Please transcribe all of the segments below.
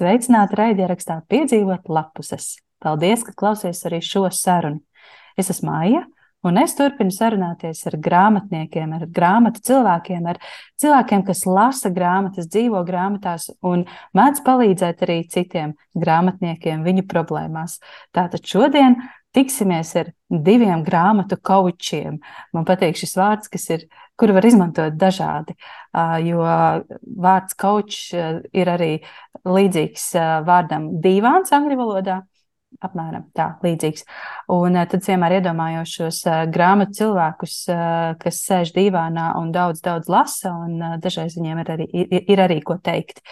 Sveicināti raidierakstā piedzīvot lapuses. Paldies, ka klausies arī šo sarunu. Es esmu Maija, un es turpinu sarunāties ar grāmatniekiem, ar grāmatu cilvēkiem, ar cilvēkiem, kas lasa grāmatas, dzīvo grāmatās un mēdz palīdzēt arī citiem grāmatniekiem viņu problēmās. Tātad šodien tiksimies ar diviem grāmatu kaučiem. Man patīk šis vārds, kas ir kuru var izmantot dažādi. Jo vārds coach ir arī līdzīgs vārdam divāns angļu valodā. Apmēram tā, līdzīgs. Un tad vienmēr iedomājos šos grāmatu cilvēkus, kas sēž divānā un daudz, daudz lasa, un dažreiz viņiem ir arī, ir, ir arī ko teikt.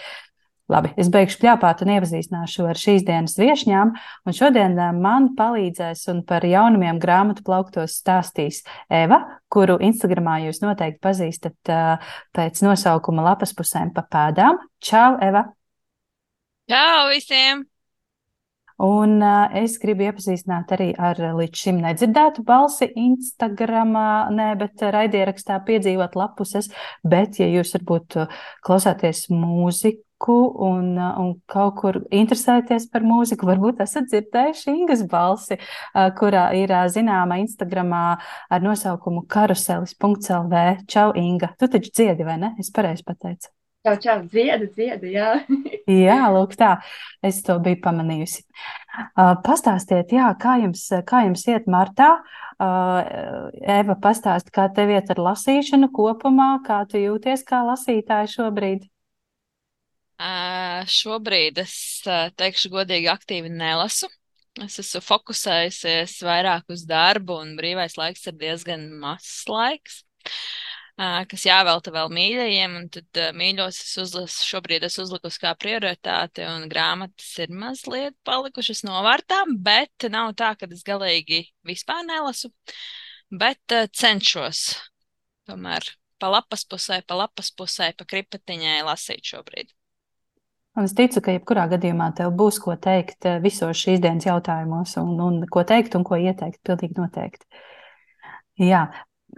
Labi, es beigšu pļāpāt un iepazīstināšu ar šīs dienas viesņām. Un šodien eh, man palīdzēs un par jaunumiem grāmatu plauktos stāstīs Eva, kuru Instagramā jūs noteikti pazīstat uh, pēc nosaukuma lapas pusēm pa pēdām. Čau, Eva! Čau visiem! Un uh, es gribu iepazīstināt arī ar līdz šim nedzirdētu balsi Instagramā, nē, bet raidierakstā piedzīvot lapuses, bet, ja jūs varbūt klausāties mūziku, mūziku un, un kaut kur interesēties par mūziku. Varbūt esat dzirdējuši Ingas balsi, kurā ir zināma Instagramā ar nosaukumu karuselis.lv. Čau, Inga! Tu taču dziedi, vai ne? Es pareizi pateicu. Čau, čau, dziedu, dziedu, jā. jā, lūk tā, es to biju pamanījusi. Uh, pastāstiet, jā, kā jums, kā jums iet martā? Uh, Eva, pastāst, kā tev iet ar lasīšanu kopumā, kā tu jūties kā lasītāja šobrīd? Šobrīd es teikšu godīgi aktīvi nelasu. Es esmu fokusējusies vairāk uz darbu, un brīvais laiks ir diezgan mazs laiks, kas jāvelta vēl mīļajiem. Tad mīļos es uzlasu, šobrīd es uzliku kā prioritāti, un grāmatas ir mazliet palikušas novārtā, bet nav tā, ka es galīgi vispār nelasu, bet cenšos tomēr pa lapas pusē, pa lapas pusē, pa kripatiņai lasīt šobrīd. Un es ticu, ka jebkurā gadījumā tev būs ko teikt eh, visos šīs dienas jautājumos, un, un ko teikt un ko ieteikt. Pilnīgi noteikti. Jā,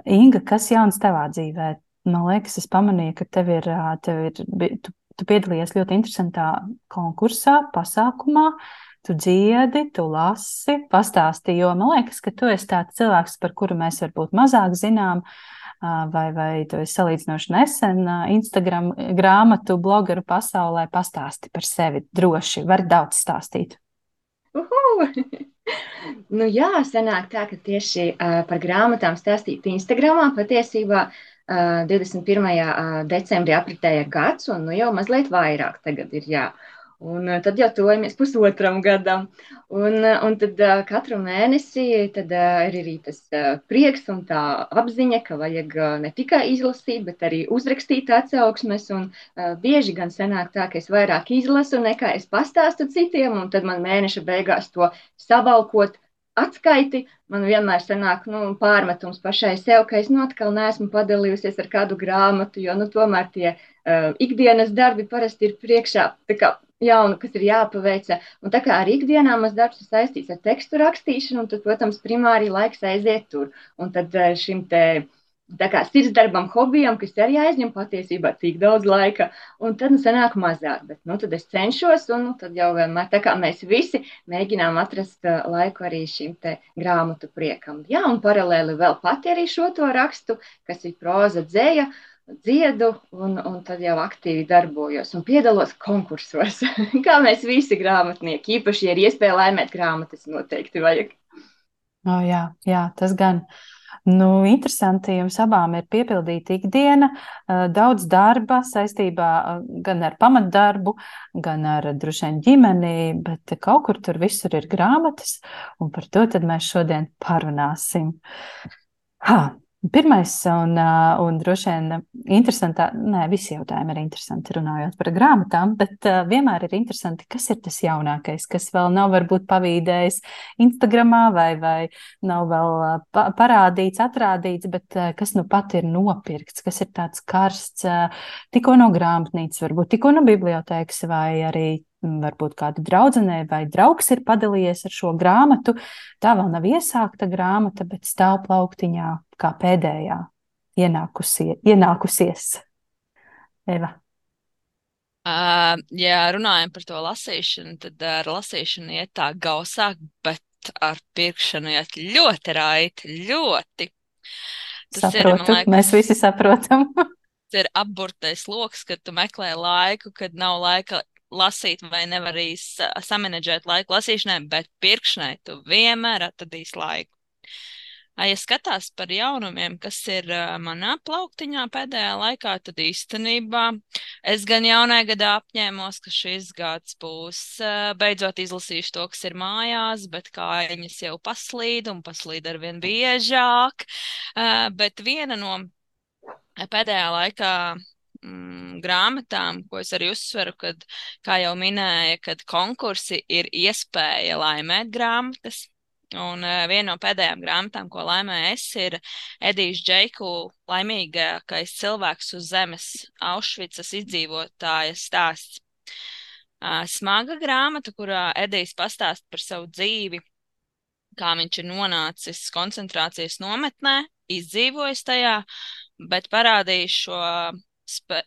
Inga, kas jauns tavā dzīvē? Man liekas, es pamanīju, ka tev ir, tev ir tu, tu piedalījies ļoti interesantā konkursā, pasākumā. Tu dziedi, tu lasi, pastāsti, jo man liekas, ka tu esi tāds cilvēks, par kuru mēs varbūt mazāk zinām. Uh, vai, vai tu esi salīdzinoši nesen Instagram grāmatu blogeru pasaulē, pastāsti par sevi droši. Vari daudz stāstīt. Uhu! nu jā, sanāk tā, ka tieši uh, par grāmatām stāstīt Instagramā patiesībā uh, 21. decembrī apritēja gads, un nu jau mazliet vairāk tagad ir jā. Uh, Un eh, tad jau tuvojamies pusotram gadam. Un, eh, un tad uh, katru mēnesi tad, ir arī tas prieks un tā apziņa, ka vajag ne tikai izlasīt, bet arī uzrakstīt atsauksmes. Un bieži gan sanāk tā, ka es vairāk izlasu nekā es pastāstu citiem, un tad man mēneša beigās to savalkot atskaiti, man vienmēr sanāk nu, pārmetums pašai sev, ka es nu atkal neesmu padalījusies ar kādu grāmatu, jo nu, tomēr tie uh, ikdienas darbi parasti ir priekšā jaunu, kas ir jāpaveic. Un tā kā arī ikdienā mans darbs ir saistīts ar tekstu rakstīšanu, tad, protams, primāri laiks aiziet tur. Un tad eh, šim te. Kā sirdsdarbam, hobijam, kas arī aizņem patiesībā tik daudz laika, un tad nu, sanāk mazāk. Bet nu, tad es cenšos, un nu, tad jau vienmēr tā kā mēs visi mēģinām atrast uh, laiku arī šim te grāmatu priekam. Jā, un paralēli vēl pati arī šo to rakstu, kas ir proza dzēja, uh, dziedu, un, un tad jau aktīvi darbojos un piedalos konkursos. Kā mēs visi grāmatnieki, īpaši, ja ir iespēja laimēt grāmatas, noteikti vajag. Oh, jā, jā, tas gan. Nu, interesanti, jums abām ir piepildīta ikdiena, daudz darba saistībā gan ar pamatdarbu, gan ar droši vien ģimeni, bet kaut kur tur visur ir grāmatas, un par to tad mēs šodien parunāsim. Ha, Pirmais un, un droši vien interesantā, nē, visi jautājumi ir interesanti runājot par grāmatām, bet vienmēr ir interesanti, kas ir tas jaunākais, kas vēl nav varbūt pavīdējis Instagramā vai, vai nav vēl pa parādīts, atrādīts, bet kas nu pat ir nopirkts, kas ir tāds karsts, tikko no grāmatnīcas, varbūt tikko no bibliotēkas vai arī varbūt kāda draudzenē vai draugs ir padalījies ar šo grāmatu. Tā vēl nav iesākta grāmata, bet stāv plauktiņā kā pēdējā ienākusie, ienākusies. Eva. Uh, ja runājam par to lasīšanu, tad ar lasīšanu iet tā gausāk, bet ar pirkšanu iet ļoti raiti, ļoti. Tas Saprotu, ir, liekas, mēs visi saprotam. ir apburtais lokus, kad tu meklē laiku, kad nav laika lasīt vai nevar arī samanģēt laiku lasīšanai, bet pirkšanai tu vienmēr atradīsi laiku. Ja skatās par jaunumiem, kas ir manā plauktiņā pēdējā laikā, tad īstenībā es gan jaunajā gadā apņēmos, ka šis gads būs beidzot izlasīšu to, kas ir mājās, bet kājiņas jau paslīd un paslīd ar vien biežāk. Bet viena no pēdējā laikā mm, grāmatām, ko es arī uzsveru, kad, kā jau minēja, kad konkursi ir iespēja laimēt grāmatas. Un uh, viena no pēdējām grāmatām, ko laimēju es, ir Edijs Džeiku laimīgākais cilvēks uz zemes Aušvicas izdzīvotāja stāsts. Uh, smaga grāmata, kurā Edijs pastāst par savu dzīvi, kā viņš ir nonācis koncentrācijas nometnē, izdzīvojis tajā, bet parādījis šo spē,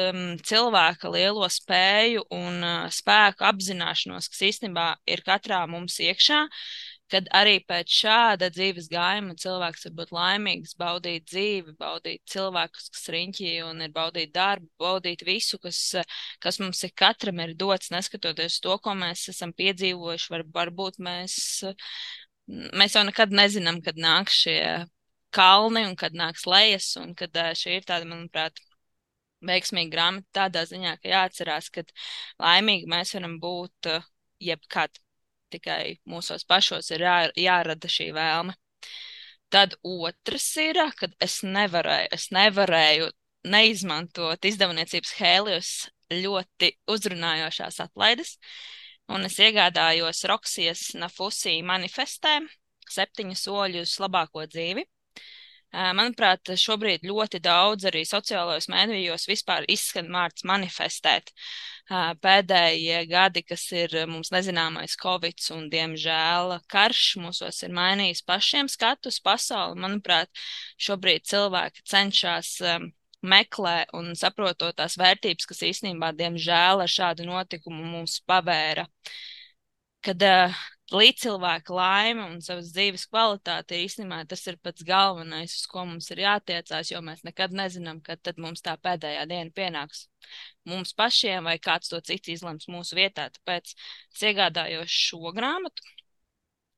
um, cilvēka lielo spēju un uh, spēku apzināšanos, kas īstenībā ir katrā mums iekšā, kad arī pēc šāda dzīves gājuma cilvēks var būt laimīgs, baudīt dzīvi, baudīt cilvēkus, kas riņķī un ir baudīt darbu, baudīt visu, kas, kas mums ir katram ir dots, neskatoties to, ko mēs esam piedzīvojuši. Var, varbūt mēs, mēs jau nekad nezinām, kad nāks šie kalni un kad nāks lejas, kad šī ir tāda, manuprāt, veiksmīga grāmata tādā ziņā, ka jāatcerās, ka laimīgi mēs varam būt jebkad tikai mūsos pašos ir jā, jārada šī vēlme. Tad otrs ir, kad es nevarēju, es nevarēju neizmantot izdevniecības Hēlijus ļoti uzrunājošās atlaides, un es iegādājos Roksijas Nafusī manifestē septiņu soļu uz labāko dzīvi. Manuprāt, šobrīd ļoti daudz arī sociālajos mēdījos vispār izskan vārds manifestēt. Pēdējie gadi, kas ir mums nezināmais Covid un, diemžēl, karš mūsos ir mainījis pašiem skatus pasauli. Manuprāt, šobrīd cilvēki cenšas meklē un saprotot tās vērtības, kas īstenībā, diemžēl, ar šādu notikumu mums pavēra. Kad uh, līdzcilvēka laime un savas dzīves kvalitāte īstenībā tas ir pats galvenais, uz ko mums ir jātiecās, jo mēs nekad nezinām, kad tad mums tā pēdējā diena pienāks mums pašiem vai kāds to cits izlems mūsu vietā. Tāpēc es iegādājos šo grāmatu.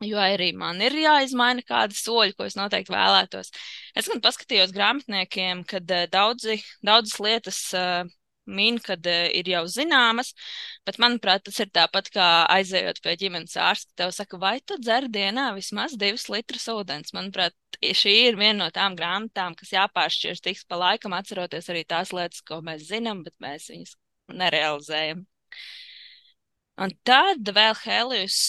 Jo arī man ir jāizmaina kādi soļi, ko es noteikti vēlētos. Es gan paskatījos grāmatniekiem, kad uh, daudzi, daudzas lietas uh, min, kad uh, ir jau zināmas, bet manuprāt, tas ir tāpat kā aizejot pie ģimenes ārsta. Tev saka, vai tu dzer dienā vismaz divus litrus ūdens? Manuprāt, šī ir viena no tām grāmatām, kas jāpāršķirs tiks pa laikam, atceroties arī tās lietas, ko mēs zinām, bet mēs viņas nerealizējam. Un tad vēl Helijus.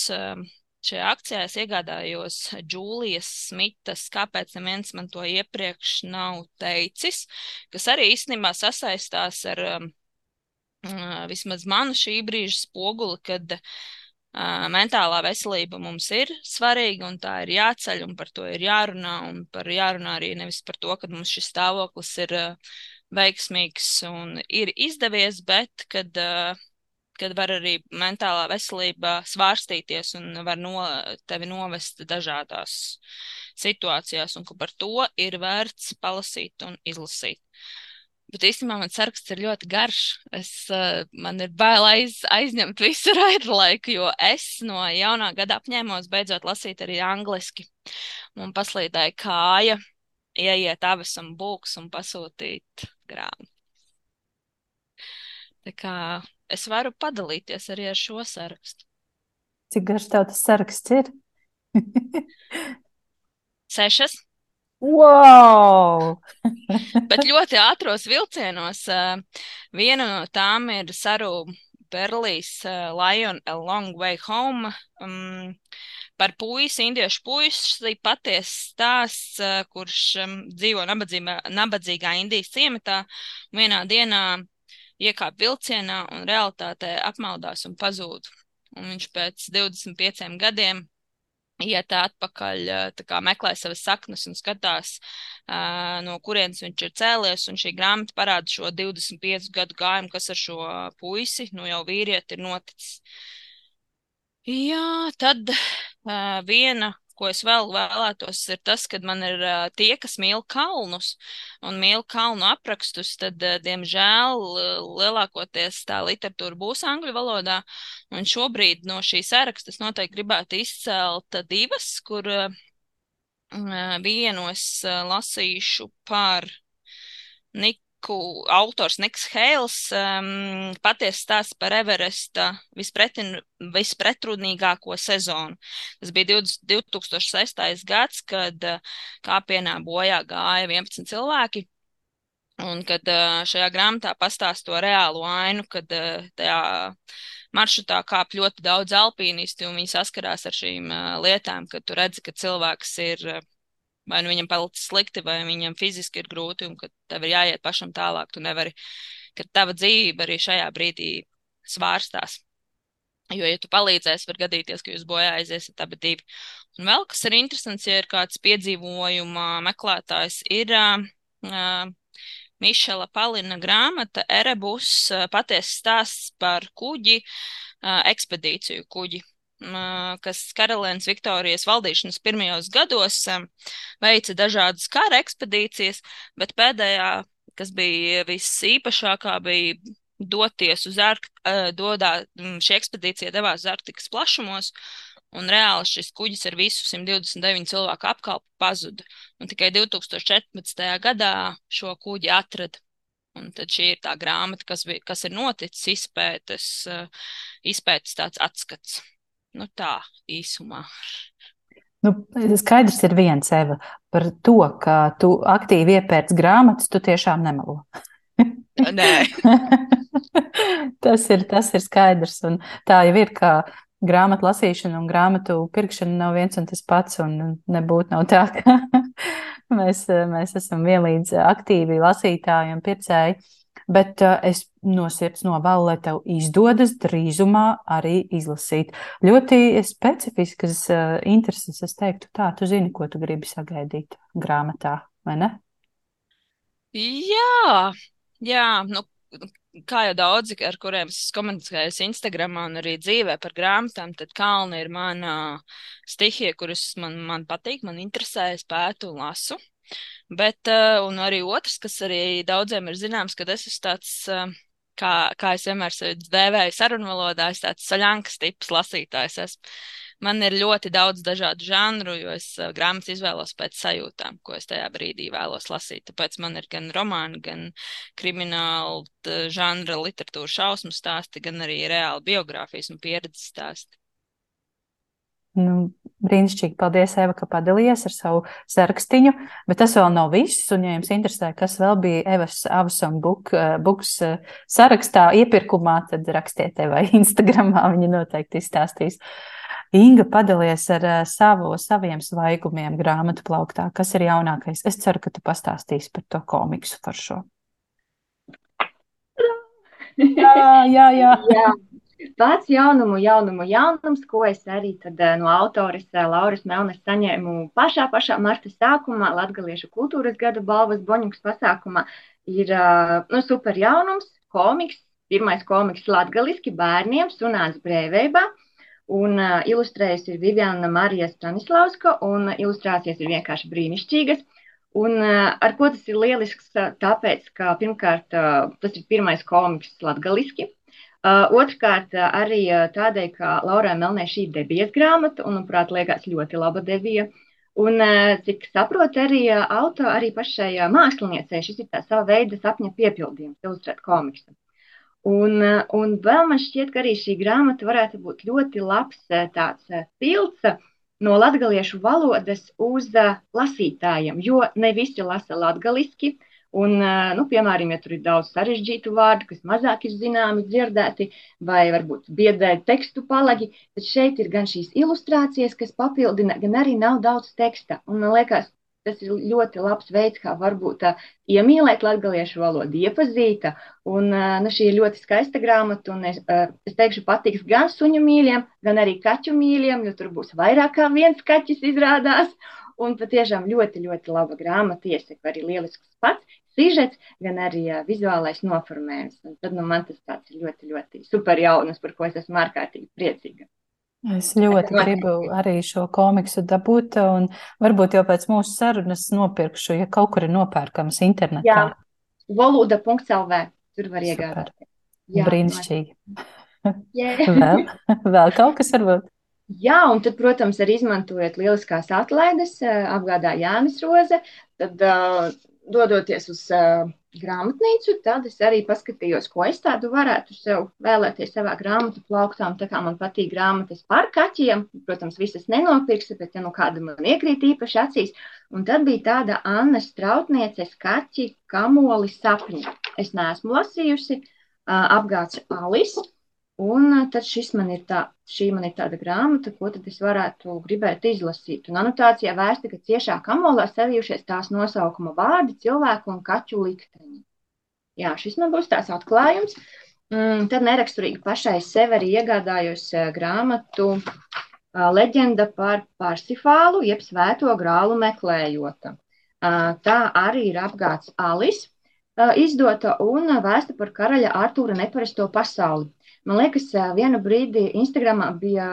Šajā akcijā es iegādājos Džūlijas Smitas, kāpēc neviens man to iepriekš nav teicis, kas arī īstenībā sasaistās ar um, uh, vismaz manu šī brīža spoguli, kad uh, mentālā veselība mums ir svarīga un tā ir jāceļ un par to ir jārunā un par jārunā arī nevis par to, ka mums šis stāvoklis ir uh, veiksmīgs un ir izdevies, bet kad uh, kad var arī mentālā veselība svārstīties un var no, tevi novest dažādās situācijās, un ka par to ir vērts palasīt un izlasīt. Bet īstenībā man saraksts ir ļoti garš. Es, uh, man ir bail aiz, aizņemt visu raidlaiku, jo es no jaunā gada apņēmos beidzot lasīt arī angliski. Man paslīdēja kāja, ieiet avisam būks un pasūtīt grāmatu. Tā kā es varu padalīties arī ar šo sarakstu. Cik garš tev tas saraksts ir? Sešas. Wow! Bet ļoti ātros vilcienos. Viena no tām ir Saru Berlīs Lion A Long Way Home. Um, par puisi, indiešu puisi, patiesa stāsts, kurš um, dzīvo nabadzīgā, nabadzīgā Indijas ciematā. Vienā dienā iekāpa vilcienā un realitātē apmaldās un pazūd. Un viņš pēc 25 gadiem iet atpakaļ, kā, meklē savas saknes un skatās, no kurienes viņš ir cēlies. Un šī grāmata parāda šo 25 gadu gājumu, kas ar šo puisi, nu jau vīrieti, ir noticis. Jā, tad uh, viena ko es vēl vēlētos, ir tas, ka man ir tie, kas mīl kalnus un mīl kalnu aprakstus, tad, diemžēl, lielākoties tā literatūra būs angļu valodā. Un šobrīd no šī saraksta es noteikti gribētu izcelt divas, kur vienu es lasīšu par Nik Niku, autors Niks Heils um, patiesi stāsta par Everesta vispretin, vispretrunīgāko sezonu. Tas bija 20, 2006. gads, kad uh, kāpienā bojā gāja 11 cilvēki. Un kad uh, šajā grāmatā pastāst to reālo ainu, kad uh, tajā maršrutā kāp ļoti daudz alpīnisti un viņi saskarās ar šīm lietām, kad tu redzi, ka cilvēks ir vai nu viņam palicis slikti, vai viņam fiziski ir grūti, un ka tev ir jāiet pašam tālāk. Tu nevari, ka tava dzīve arī šajā brīdī svārstās. Jo, ja tu palīdzēsi, var gadīties, ka jūs bojā aiziesiet abi divi. Un vēl kas ir interesants, ja ir kāds piedzīvojuma meklētājs, ir uh, Mišela Palina grāmata Erebus uh, patiesas stāsts par kuģi, uh, ekspedīciju kuģi kas karalienes Viktorijas valdīšanas pirmajos gados veica dažādas kara ekspedīcijas, bet pēdējā, kas bija visīpašākā, bija doties uz Arktiku, šī ekspedīcija devās uz Arktikas plašumos, un reāli šis kuģis ar visu 129 cilvēku apkalpu pazuda, un tikai 2014. gadā šo kuģi atrada. Un tad šī ir tā grāmata, kas, bija, kas ir noticis, izpētes, izpētes tāds atskats. Nu, tā īsumā. Nu, skaidrs ir viens, Eva, par to, ka tu aktīvi iepērc grāmatas, tu tiešām nemelo. Nē. tas, ir, tas ir skaidrs. Un tā jau ir, ka grāmatu lasīšana un grāmatu pirkšana nav viens un tas pats. Un nebūtu nav tā, ka mēs, mēs esam vienlīdz aktīvi lasītāji un pircēji. Bet uh, es no sirds novēlu, lai tev izdodas drīzumā arī izlasīt. Ļoti specifiskas uh, intereses, es teiktu, tā, tu zini, ko tu gribi sagaidīt grāmatā, vai ne? Jā, jā, nu, kā jau daudzi, ar kuriem es komunicēju Instagram un arī dzīvē par grāmatām, tad kalni ir mana stihija, kuras man, man patīk, man interesē, es pētu un lasu. Bet, un arī otrs, kas arī daudziem ir zināms, ka es esmu tāds, uh, kā, kā es vienmēr sevi dēvēju sarunvalodā, es tāds saļankas tips lasītājs. Esmu. Man ir ļoti daudz dažādu žanru, jo es uh, grāmatas izvēlos pēc sajūtām, ko es tajā brīdī vēlos lasīt. Tāpēc man ir gan romāni, gan krimināla žanra literatūra šausmu stāsti, gan arī reāli biogrāfijas un pieredzes stāsti. Nu, brīnišķīgi, paldies, Eva, ka padalījies ar savu sarakstiņu, bet tas vēl nav viss, un ja jums interesē, kas vēl bija Evas Avasona book, eh, books eh, sarakstā iepirkumā, tad rakstiet Evai Instagramā, viņa noteikti izstāstīs. Inga padalies ar eh, savu, saviem svaigumiem grāmatu plauktā. Kas ir jaunākais? Es ceru, ka tu pastāstīsi par to komiksu par šo. Jā, jā, jā. jā. Pats jaunumu, jaunumu, jaunums, ko es arī tad, eh, no autores eh, Lauras Melnes saņēmu pašā, pašā marta sākumā, Latgaliešu kultūras gada balvas Boņuks pasākumā, ir eh, nu, super jaunums, komiks, pirmais komiks latgaliski bērniem, sunāts brēvībā. Un uh, ilustrējusi ir Viviana Marija Stanislavska, un ilustrācijas ir vienkārši brīnišķīgas. Un, uh, ar ko tas ir lielisks? Tāpēc, ka pirmkārt, uh, tas ir pirmais komiks latgaliski, Uh, otrkārt, uh, arī uh, tādēļ, ka Laurai Melnē šī debijas grāmata, un, manuprāt, liekas ļoti laba debija. Un, cik saprotu, arī auto, arī pašai māksliniecei šis ir tā sava veida sapņa piepildījums, ilustrēt komiksu. Un, un vēl man šķiet, ka arī šī grāmata varētu būt ļoti labs tāds pilns no latgaliešu valodas uz lasītājiem, jo ne visi lasa latgaliski, Un, nu, piemēram, ja tur ir daudz sarežģītu vārdu, kas mazāk ir zināmi, dzirdēti, vai varbūt biedē tekstu palagi, tad šeit ir gan šīs ilustrācijas, kas papildina, gan arī nav daudz teksta. Un man liekas, tas ir ļoti labs veids, kā varbūt uh, iemīlēt latviešu valodu, iepazīt. Un nu, šī ir ļoti skaista grāmata, un es, es teikšu, patiks gan suņu mīļiem, gan arī kaķu mīļiem, jo tur būs vairāk kā viens kaķis izrādās. Un patiešām ļoti, ļoti laba grāmata, iesaka arī lielisks pats sižets, gan arī uh, vizuālais noformējums. Un tad nu, man tas tāds ir ļoti, ļoti super jaunas, par ko es esmu ārkārtīgi priecīga. Es ļoti gribu arī šo komiksu dabūt, un varbūt jau pēc mūsu sarunas nopirkšu, ja kaut kur ir nopērkams internetā. Jā, valoda.lv. Tur var iegādāties. Brīnišķīgi. vēl, vēl kaut kas varbūt. Jā, un tad, protams, arī izmantojot lieliskās atlaides, apgādā Jānis Roze, tad uh, dodoties uz uh, grāmatnīcu, tad es arī paskatījos, ko es tādu varētu sev vēlēties savā grāmatu plauktā. Tā kā man patīk grāmatas par kaķiem, protams, visas nenopirksi, bet ja nu kāda man iekrīt īpaši acīs. Un tad bija tāda Anna Strautnieces kaķi kamoli sapņi. Es neesmu lasījusi, apgāds Alis. Un tad šis man tā, šī man ir tāda grāmata, ko tad es varētu gribēt izlasīt. Un anotācijā vērsta, ka ciešā kamolā savijušies tās nosaukuma vārdi cilvēku un kaķu likteņi. Jā, šis man būs tās atklājums. Mm, tad neraksturīgi pašai sev arī iegādājos grāmatu Leģenda par Parsifālu, jeb svēto grālu meklējota. Tā arī ir apgāds Alis izdota un vēsta par karaļa Artūra neparasto pasauli. Man liekas, vienu brīdi Instagramā bija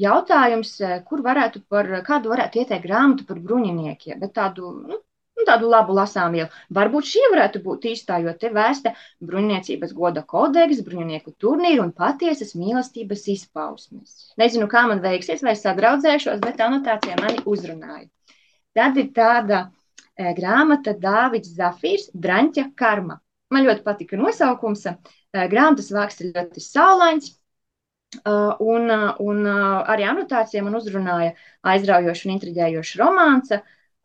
jautājums, kur varētu par kādu varētu ieteikt grāmatu par bruņiniekiem, bet tādu, nu, nu, tādu labu lasām jau. Varbūt šī varētu būt īstā, jo te vēsta bruņniecības goda kodeks, bruņinieku turnīri un patiesas mīlestības izpausmes. Nezinu, kā man veiksies, vai sadraudzēšos, bet anotācija mani uzrunāja. Tad ir tāda grāmata Dāvids Zafīrs, Draņķa karma. Man ļoti patika nosaukums. Grāmatas vāks ir ļoti saulains. Un, un arī anotācija man uzrunāja aizraujošu un intriģējošu romānu.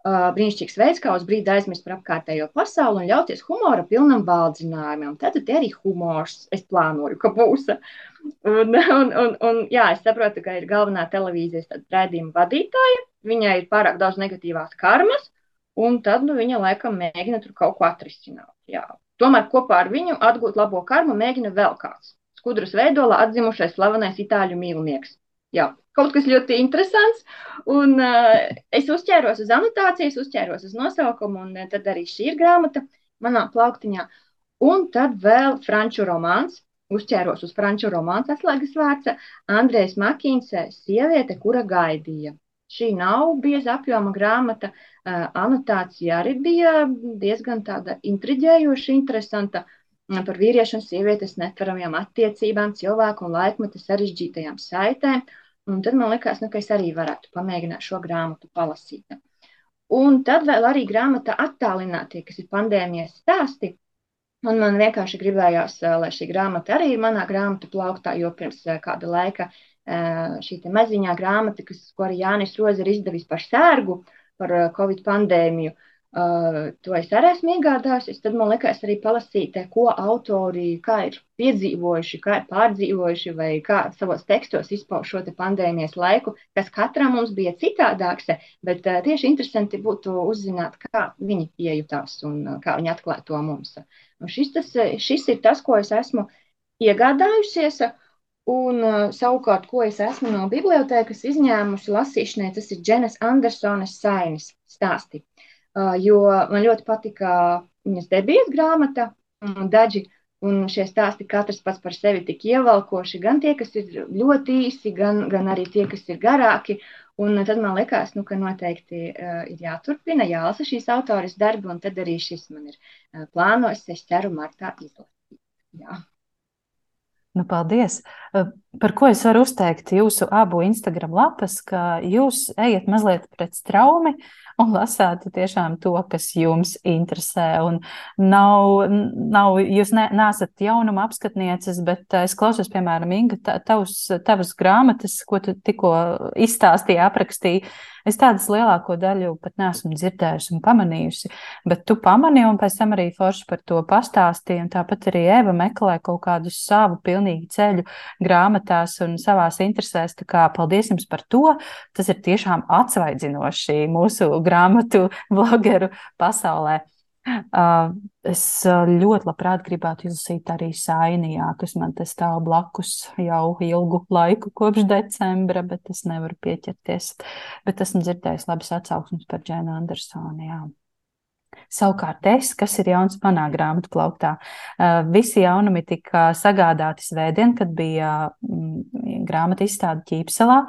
Brīnišķīgs veids, kā uz brīdi aizmirst par apkārtējo pasauli un ļauties humora pilnam valdzinājumam. Tad arī humors, es plānoju, ka būs. Un, un, un, un, jā, es saprotu, ka ir galvenā televīzijas raidījuma vadītāja. Viņai ir pārāk daudz negatīvās karmas, un tad nu, viņa laikam mēģina tur kaut ko atrisināt. Jā. Tomēr kopā ar viņu atgūt labo karmu mēģina vēl kāds. Skudras veidolā atzimušais slavenais itāļu mīlnieks. Jā, kaut kas ļoti interesants. Un, uh, es uzķēros uz anotācijas, uzķēros uz nosaukumu, un uh, tad arī šī ir grāmata manā plauktiņā. Un tad vēl franču romāns. Uzķēros uz franču romānu atslēgas vārds Andrēs Makīns, sieviete, kura gaidīja. Šī nav bieza apjoma grāmata. Anotācija arī bija diezgan tāda intriģējoša, interesanta par vīriešu un sievietes netveramajām attiecībām, cilvēku un laikmeta sarežģītajām saitēm. Un tad man likās, nu, ka es arī varētu pamēģināt šo grāmatu palasīt. Un tad vēl arī grāmata attālinātie, kas ir pandēmijas stāsti. Un man vienkārši gribējās, lai šī grāmata arī ir manā grāmatu plauktā, jo pirms kāda laika šī maziņā grāmata, kas, ko arī Jānis Rozi ir izdevis par sērgu, par Covid pandēmiju. Uh, to es arī esmu iegādājusies. Tad man liekas, arī palasīt, ko autori ir piedzīvojuši, kā ir pārdzīvojuši, vai kā savos tekstos izpauž šo pandēmijas laiku, kas katram mums bija citādāks. Bet uh, tieši interesanti būtu uzzināt, kā viņi iejutās un uh, kā viņi atklāja to mums. Un šis, tas, šis ir tas, ko es esmu iegādājusies. Uh, Un uh, savukārt, ko es esmu no bibliotēkas izņēmusi lasīšanai, tas ir Dženas Andersonas sainis stāsti. Uh, jo man ļoti patika viņas debijas grāmata, um, Daži, un šie stāsti katrs pats par sevi tik ievalkoši, gan tie, kas ir ļoti īsi, gan, gan arī tie, kas ir garāki. Un tad man liekas, nu, ka noteikti uh, ir jāturpina, jālasa šīs autoras darbi, un tad arī šis man ir uh, plānos, es ceru, martā izlasīt. Jā. Nu, paldies! Par ko es varu uzteikt jūsu abu Instagram lapas, ka jūs ejat mazliet pret straumi un lasāt tiešām to, kas jums interesē. Un nav, nav, jūs ne, nesat jaunuma apskatnieces, bet es klausos, piemēram, Inga, tavus, tavas grāmatas, ko tu tikko izstāstīji, aprakstīji Es tādas lielāko daļu pat neesmu dzirdējusi un pamanījusi, bet tu pamanīji un pēc tam arī forši par to pastāstīji. Tāpat arī Eva meklē kaut kādu savu pilnīgi ceļu grāmatu grāmatās un savās interesēs. Kā paldies jums par to. Tas ir tiešām atsvaidzinoši mūsu grāmatu blogeru pasaulē. Uh, es ļoti labprāt gribētu izlasīt arī Sainijā, kas man te stāv blakus jau ilgu laiku, kopš decembra, bet es nevaru pieķerties. Bet esmu dzirdējis labas atsauksmes par Džēnu Andersonu. Jā. Savukārt es, kas ir jauns manā grāmatu plauktā, visi jaunumi tika sagādāti svētdien, kad bija grāmata izstāde Ķīpselā.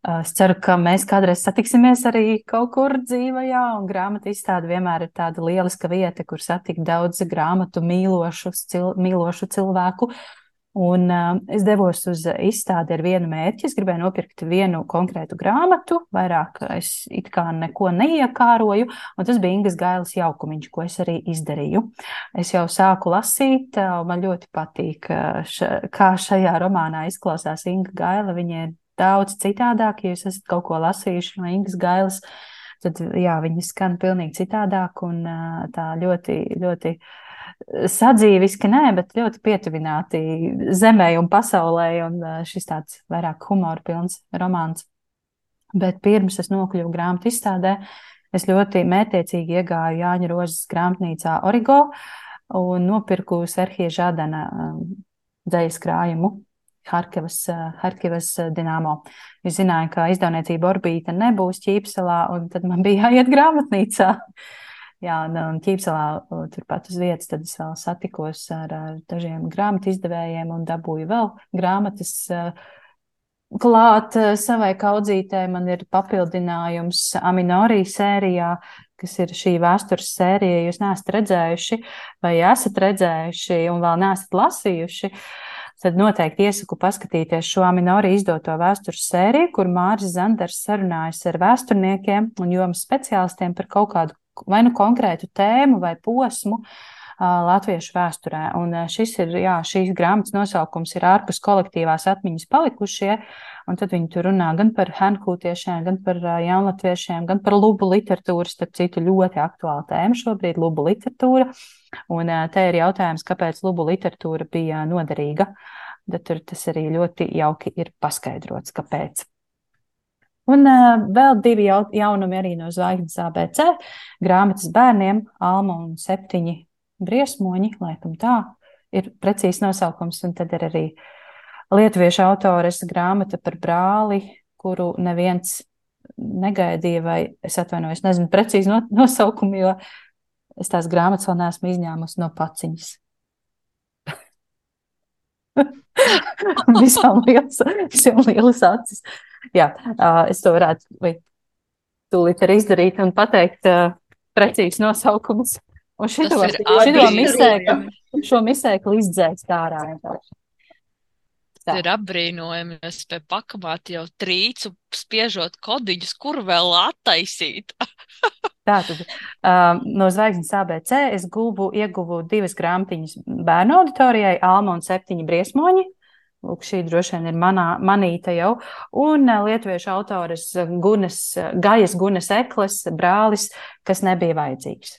Es ceru, ka mēs kādreiz satiksimies arī kaut kur dzīvajā, un grāmatu izstāde vienmēr ir tāda lieliska vieta, kur satikt daudz grāmatu mīlošu, cil, mīlošu cilvēku. Un uh, es devos uz izstādi ar vienu mērķi. Es gribēju nopirkt vienu konkrētu grāmatu, vairāk es it kā neko neiekāroju, un tas bija Ingas Gailas jaukumiņš, ko es arī izdarīju. Es jau sāku lasīt, un man ļoti patīk, ša, kā šajā romānā izklausās Inga Gaila. Viņa ir daudz citādāk. Ja jūs esat kaut ko lasījuši no Ingas Gailas, tad jā, viņi skan pilnīgi citādāk un tā ļoti, ļoti sadzīviski, nē, bet ļoti pietuvināti zemē un pasaulē, un šis tāds vairāk humora pilns romāns. Bet pirms es nokļuvu grāmatu izstādē, es ļoti mētiecīgi iegāju Jāņa Rozes grāmatnīcā Origo un nopirku Serhija Žadana dzējas krājumu Harkivas, Harkivas Dienāmo. Es zināju, ka izdevniecība Orbīta nebūs ķīpselā, un tad man bija jāiet grāmatnīcā. Jā, un, ķīpselā turpat uz vietas, tad es vēl satikos ar, ar dažiem grāmatu izdevējiem un dabūju vēl grāmatas klāt savai kaudzītē. Man ir papildinājums Aminorī sērijā, kas ir šī vēstures sērija, jūs neesat redzējuši vai esat redzējuši un vēl neesat lasījuši. Tad noteikti iesaku paskatīties šo Aminori izdoto vēstures sēriju, kur Māris Zanders sarunājas ar vēsturniekiem un jomas speciālistiem par kaut kādu vai nu konkrētu tēmu vai posmu. Latviešu vēsturē. Un šis ir, jā, šīs grāmatas nosaukums ir ārpus kolektīvās atmiņas palikušie, un tad viņi tur runā gan par henkūtiešiem, gan par jaunlatviešiem, gan par lubu literatūru, starp citu ļoti aktuāla tēma šobrīd - lubu literatūra. Un te ir jautājums, kāpēc lubu literatūra bija noderīga. Bet tur tas arī ļoti jauki ir paskaidrots, kāpēc. Un uh, vēl divi jaunumi arī no Zvaigznes ABC. Grāmatas bērniem, Alma un septiņi briesmoņi, laikam tā ir precīzs nosaukums. Un tad ir arī lietuviešu autores grāmata par brāli, kuru neviens negaidīja, vai es atvainojos, nezinu precīzi nosaukumu, jo Es tās grāmatas vēl neesmu izņēmusi no paciņas. visām lielas, visām lielas acis. Jā, es to varētu tūlīt arī izdarīt un pateikt precīzi nosaukumus. Un šito, šito misēkli, šo misēkli izdzēst ārā. Tā. Ir apbrīnojami, ja es pie pakamāta jau trīcu, spiežot kodiņus, kur vēl attaisīt. Tātad um, no zvaigznes ABC es guvu, ieguvu divas grāmatiņas bērnu auditorijai, Alma un septiņi briesmoņi. Lūk, šī droši vien ir manā, manīta jau. Un uh, lietuviešu autores Gunas, Gajas Gunas Ekles brālis, kas nebija vajadzīgs.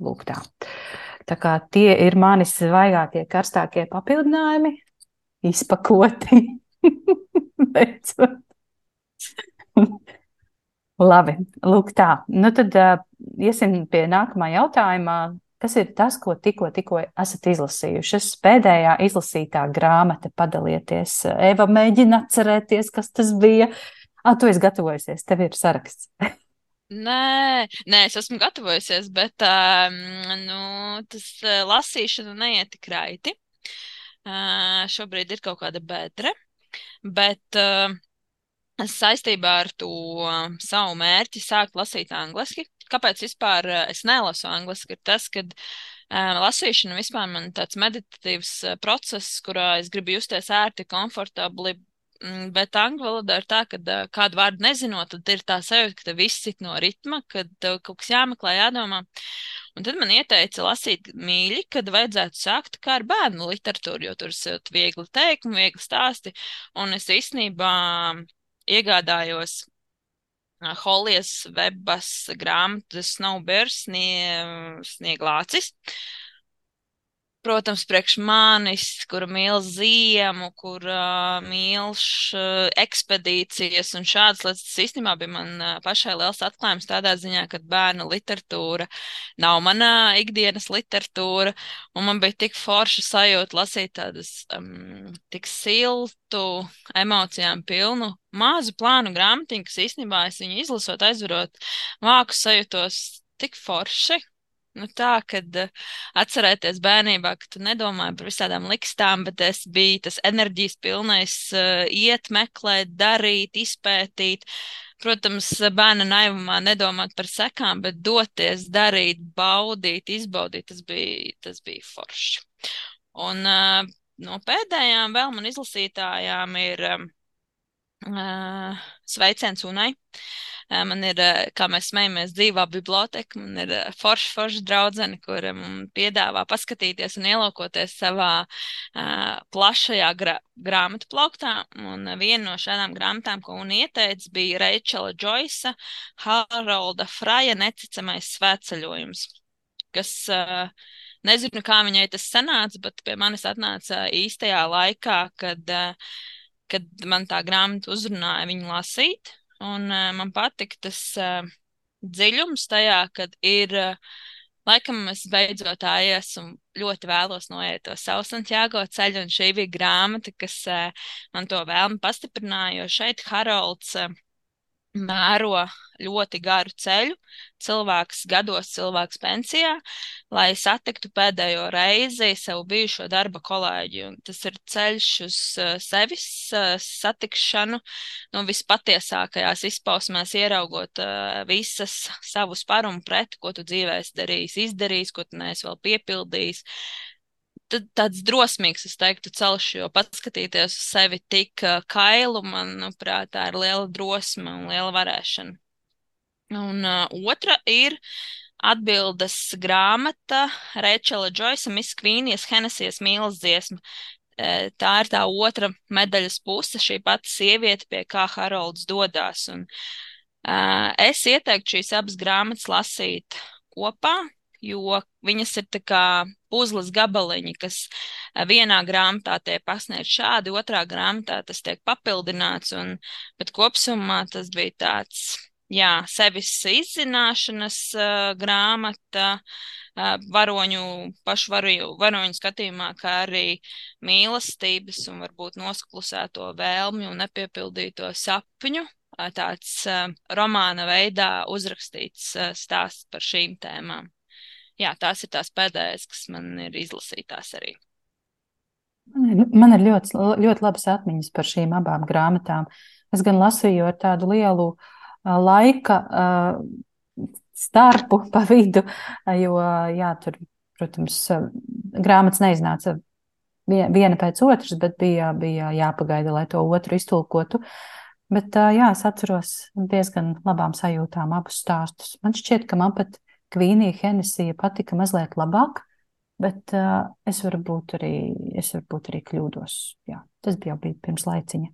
Lūk tā. Tā kā tie ir mani svaigākie, karstākie papildinājumi, izpakoti. Labi, lūk tā. Nu tad uh, iesim pie nākamā jautājuma. Kas ir tas, ko tikko, tikko esat izlasījušas? Pēdējā izlasītā grāmata padalieties. Eva mēģina atcerēties, kas tas bija. Ah, tu esi gatavojusies, tev ir saraksts. Nē, nē, es esmu gatavojusies, bet um, nu, tas lasīšana neiet tik raiti. Uh, šobrīd ir kaut kāda bedre, bet uh, saistībā ar to savu mērķi sākt lasīt angliski. Kāpēc vispār es nelasu angliski? Ir tas, ka um, lasīšana vispār man tāds meditatīvs process, kurā es gribu justies ērti, komfortabli. Bet angļu valodā ir tā, ka kādu vārdu nezinot, tad ir tā sajūta, ka viss sit no ritma, kad tev kaut kas jāmeklē, jādomā. Un tad man ieteica lasīt mīļi, kad vajadzētu sākt kā ar bērnu literatūru, jo tur ir viegli teikumi, viegli stāsti. Un es īstenībā iegādājos Holijas webas grāmatu Snowbears snie, Snieglācis. Protams, priekš manis, kura mīl ziemu, kur uh, mīl uh, ekspedīcijas un šādas lietas. Tas īstenībā bija man uh, pašai liels atklājums tādā ziņā, ka bērnu literatūra nav mana ikdienas literatūra, un man bija tik forša sajūta lasīt tādas um, tik siltu, emocijām pilnu, mazu plānu grāmatiņu, kas īstenībā es viņu izlasot, aizvarot vāku sajūtos tik forši, Nu, tā, kad uh, atcerēties bērnībā, ka tu nedomāji par visādām likstām, bet es biju tas enerģijas pilnais, uh, iet, meklēt, darīt, izpētīt. Protams, bērna naivumā nedomāt par sekām, bet doties, darīt, baudīt, izbaudīt, tas bija, tas bija forši. Un uh, no pēdējām vēl man izlasītājām ir uh, Sveiciens Unai. Uh, Man ir, kā mēs smejamies, dzīvā biblioteka. Man ir forša, forša draudzene, kur man piedāvā paskatīties un ielaukoties savā plašajā gra grāmatu plauktā. Un viena no šādām grāmatām, ko un ieteica, bija Reičela Džoisa Harolda Fraja neticamais svētceļojums, kas uh, nezinu, kā viņai tas sanāca, bet pie manis atnāca īstajā laikā, kad, kad man tā grāmata uzrunāja viņu lasīt. Un uh, man patika tas uh, dziļums tajā, kad ir. Uh, Laikam es beidzot esmu ļoti vēlos noiet to savu Santiago ceļu, un šī bija grāmata, kas uh, man to vēlmi pastiprināja, jo šeit Harolds uh, mēro ļoti garu ceļu, cilvēks gados, cilvēks pensijā, lai satiktu pēdējo reizi savu bijušo darba kolēģi. Un tas ir ceļš uz uh, sevis uh, satikšanu, no vispatiesākajās izpausmēs ieraugot uh, visas savus par un pret, ko tu dzīvēs darījis, izdarījis, ko tu neesi vēl piepildījis tāds drosmīgs, es teiktu, celš, jo pats skatīties uz sevi tik kailu, manuprāt, tā ir liela drosme un liela varēšana. Un uh, otra ir atbildes grāmata Rečela Džoisa Miss Kvīnijas Henesijas mīlas dziesma. Tā ir tā otra medaļas puse, šī pati sieviete, pie kā Harolds dodas. Un, uh, es ieteiktu šīs abas grāmatas lasīt kopā, jo viņas ir kā puzles gabaliņi, kas vienā grāmatā tiek pasniegts šādi, otrā grāmatā tas tiek papildināts, un, bet kopsumā tas bija tāds, jā, sevis izzināšanas uh, grāmata, uh, varoņu, pašu varoņu, varoņu skatījumā, kā arī mīlestības un varbūt nosklusēto vēlmju un nepiepildīto sapņu tāds uh, romāna veidā uzrakstīts stāsts par šīm tēmām jā, tās ir tās pēdējās, kas man ir izlasītās arī. Man ir ļoti, ļoti labas atmiņas par šīm abām grāmatām. Es gan lasīju ar tādu lielu laika starpu pa vidu, jo, jā, tur, protams, grāmatas neiznāca viena pēc otras, bet bija, bija jāpagaida, lai to otru iztulkotu. Bet, jā, es atceros diezgan labām sajūtām abus stāstus. Man šķiet, ka man pat Kvīnija Henesija patika mazliet labāk, bet uh, es varbūt arī, es varbūt arī kļūdos. Jā, tas bija jau bija pirms laiciņa.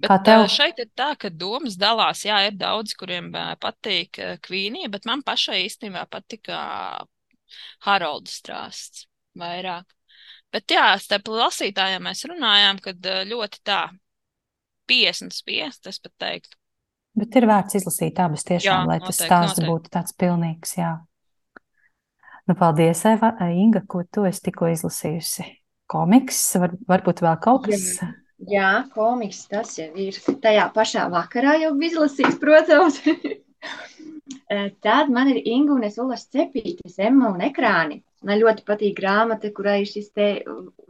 Bet Kā tev? šeit ir tā, ka domas dalās. Jā, ir daudz, kuriem patīk Kvīnija, bet man pašai īstenībā patika Harolda strāsts vairāk. Bet jā, starp lasītājiem mēs runājām, kad ļoti tā 50 spiest, es pat teiktu. Bet ir vērts izlasīt abas tiešām, jā, lai tas stāsts noteikti. būtu tāds pilnīgs. Jā. Nu, paldies, Eva, Inga, ko tu esi tikko izlasījusi. Komiks, var, varbūt vēl kaut kas. Jā. Jā, komiks tas jau ir tajā pašā vakarā jau izlasīts, protams. Tad man ir Inga un es Ulas cepītes, Emma un ekrāni. Man ļoti patīk grāmata, kurai ir šis te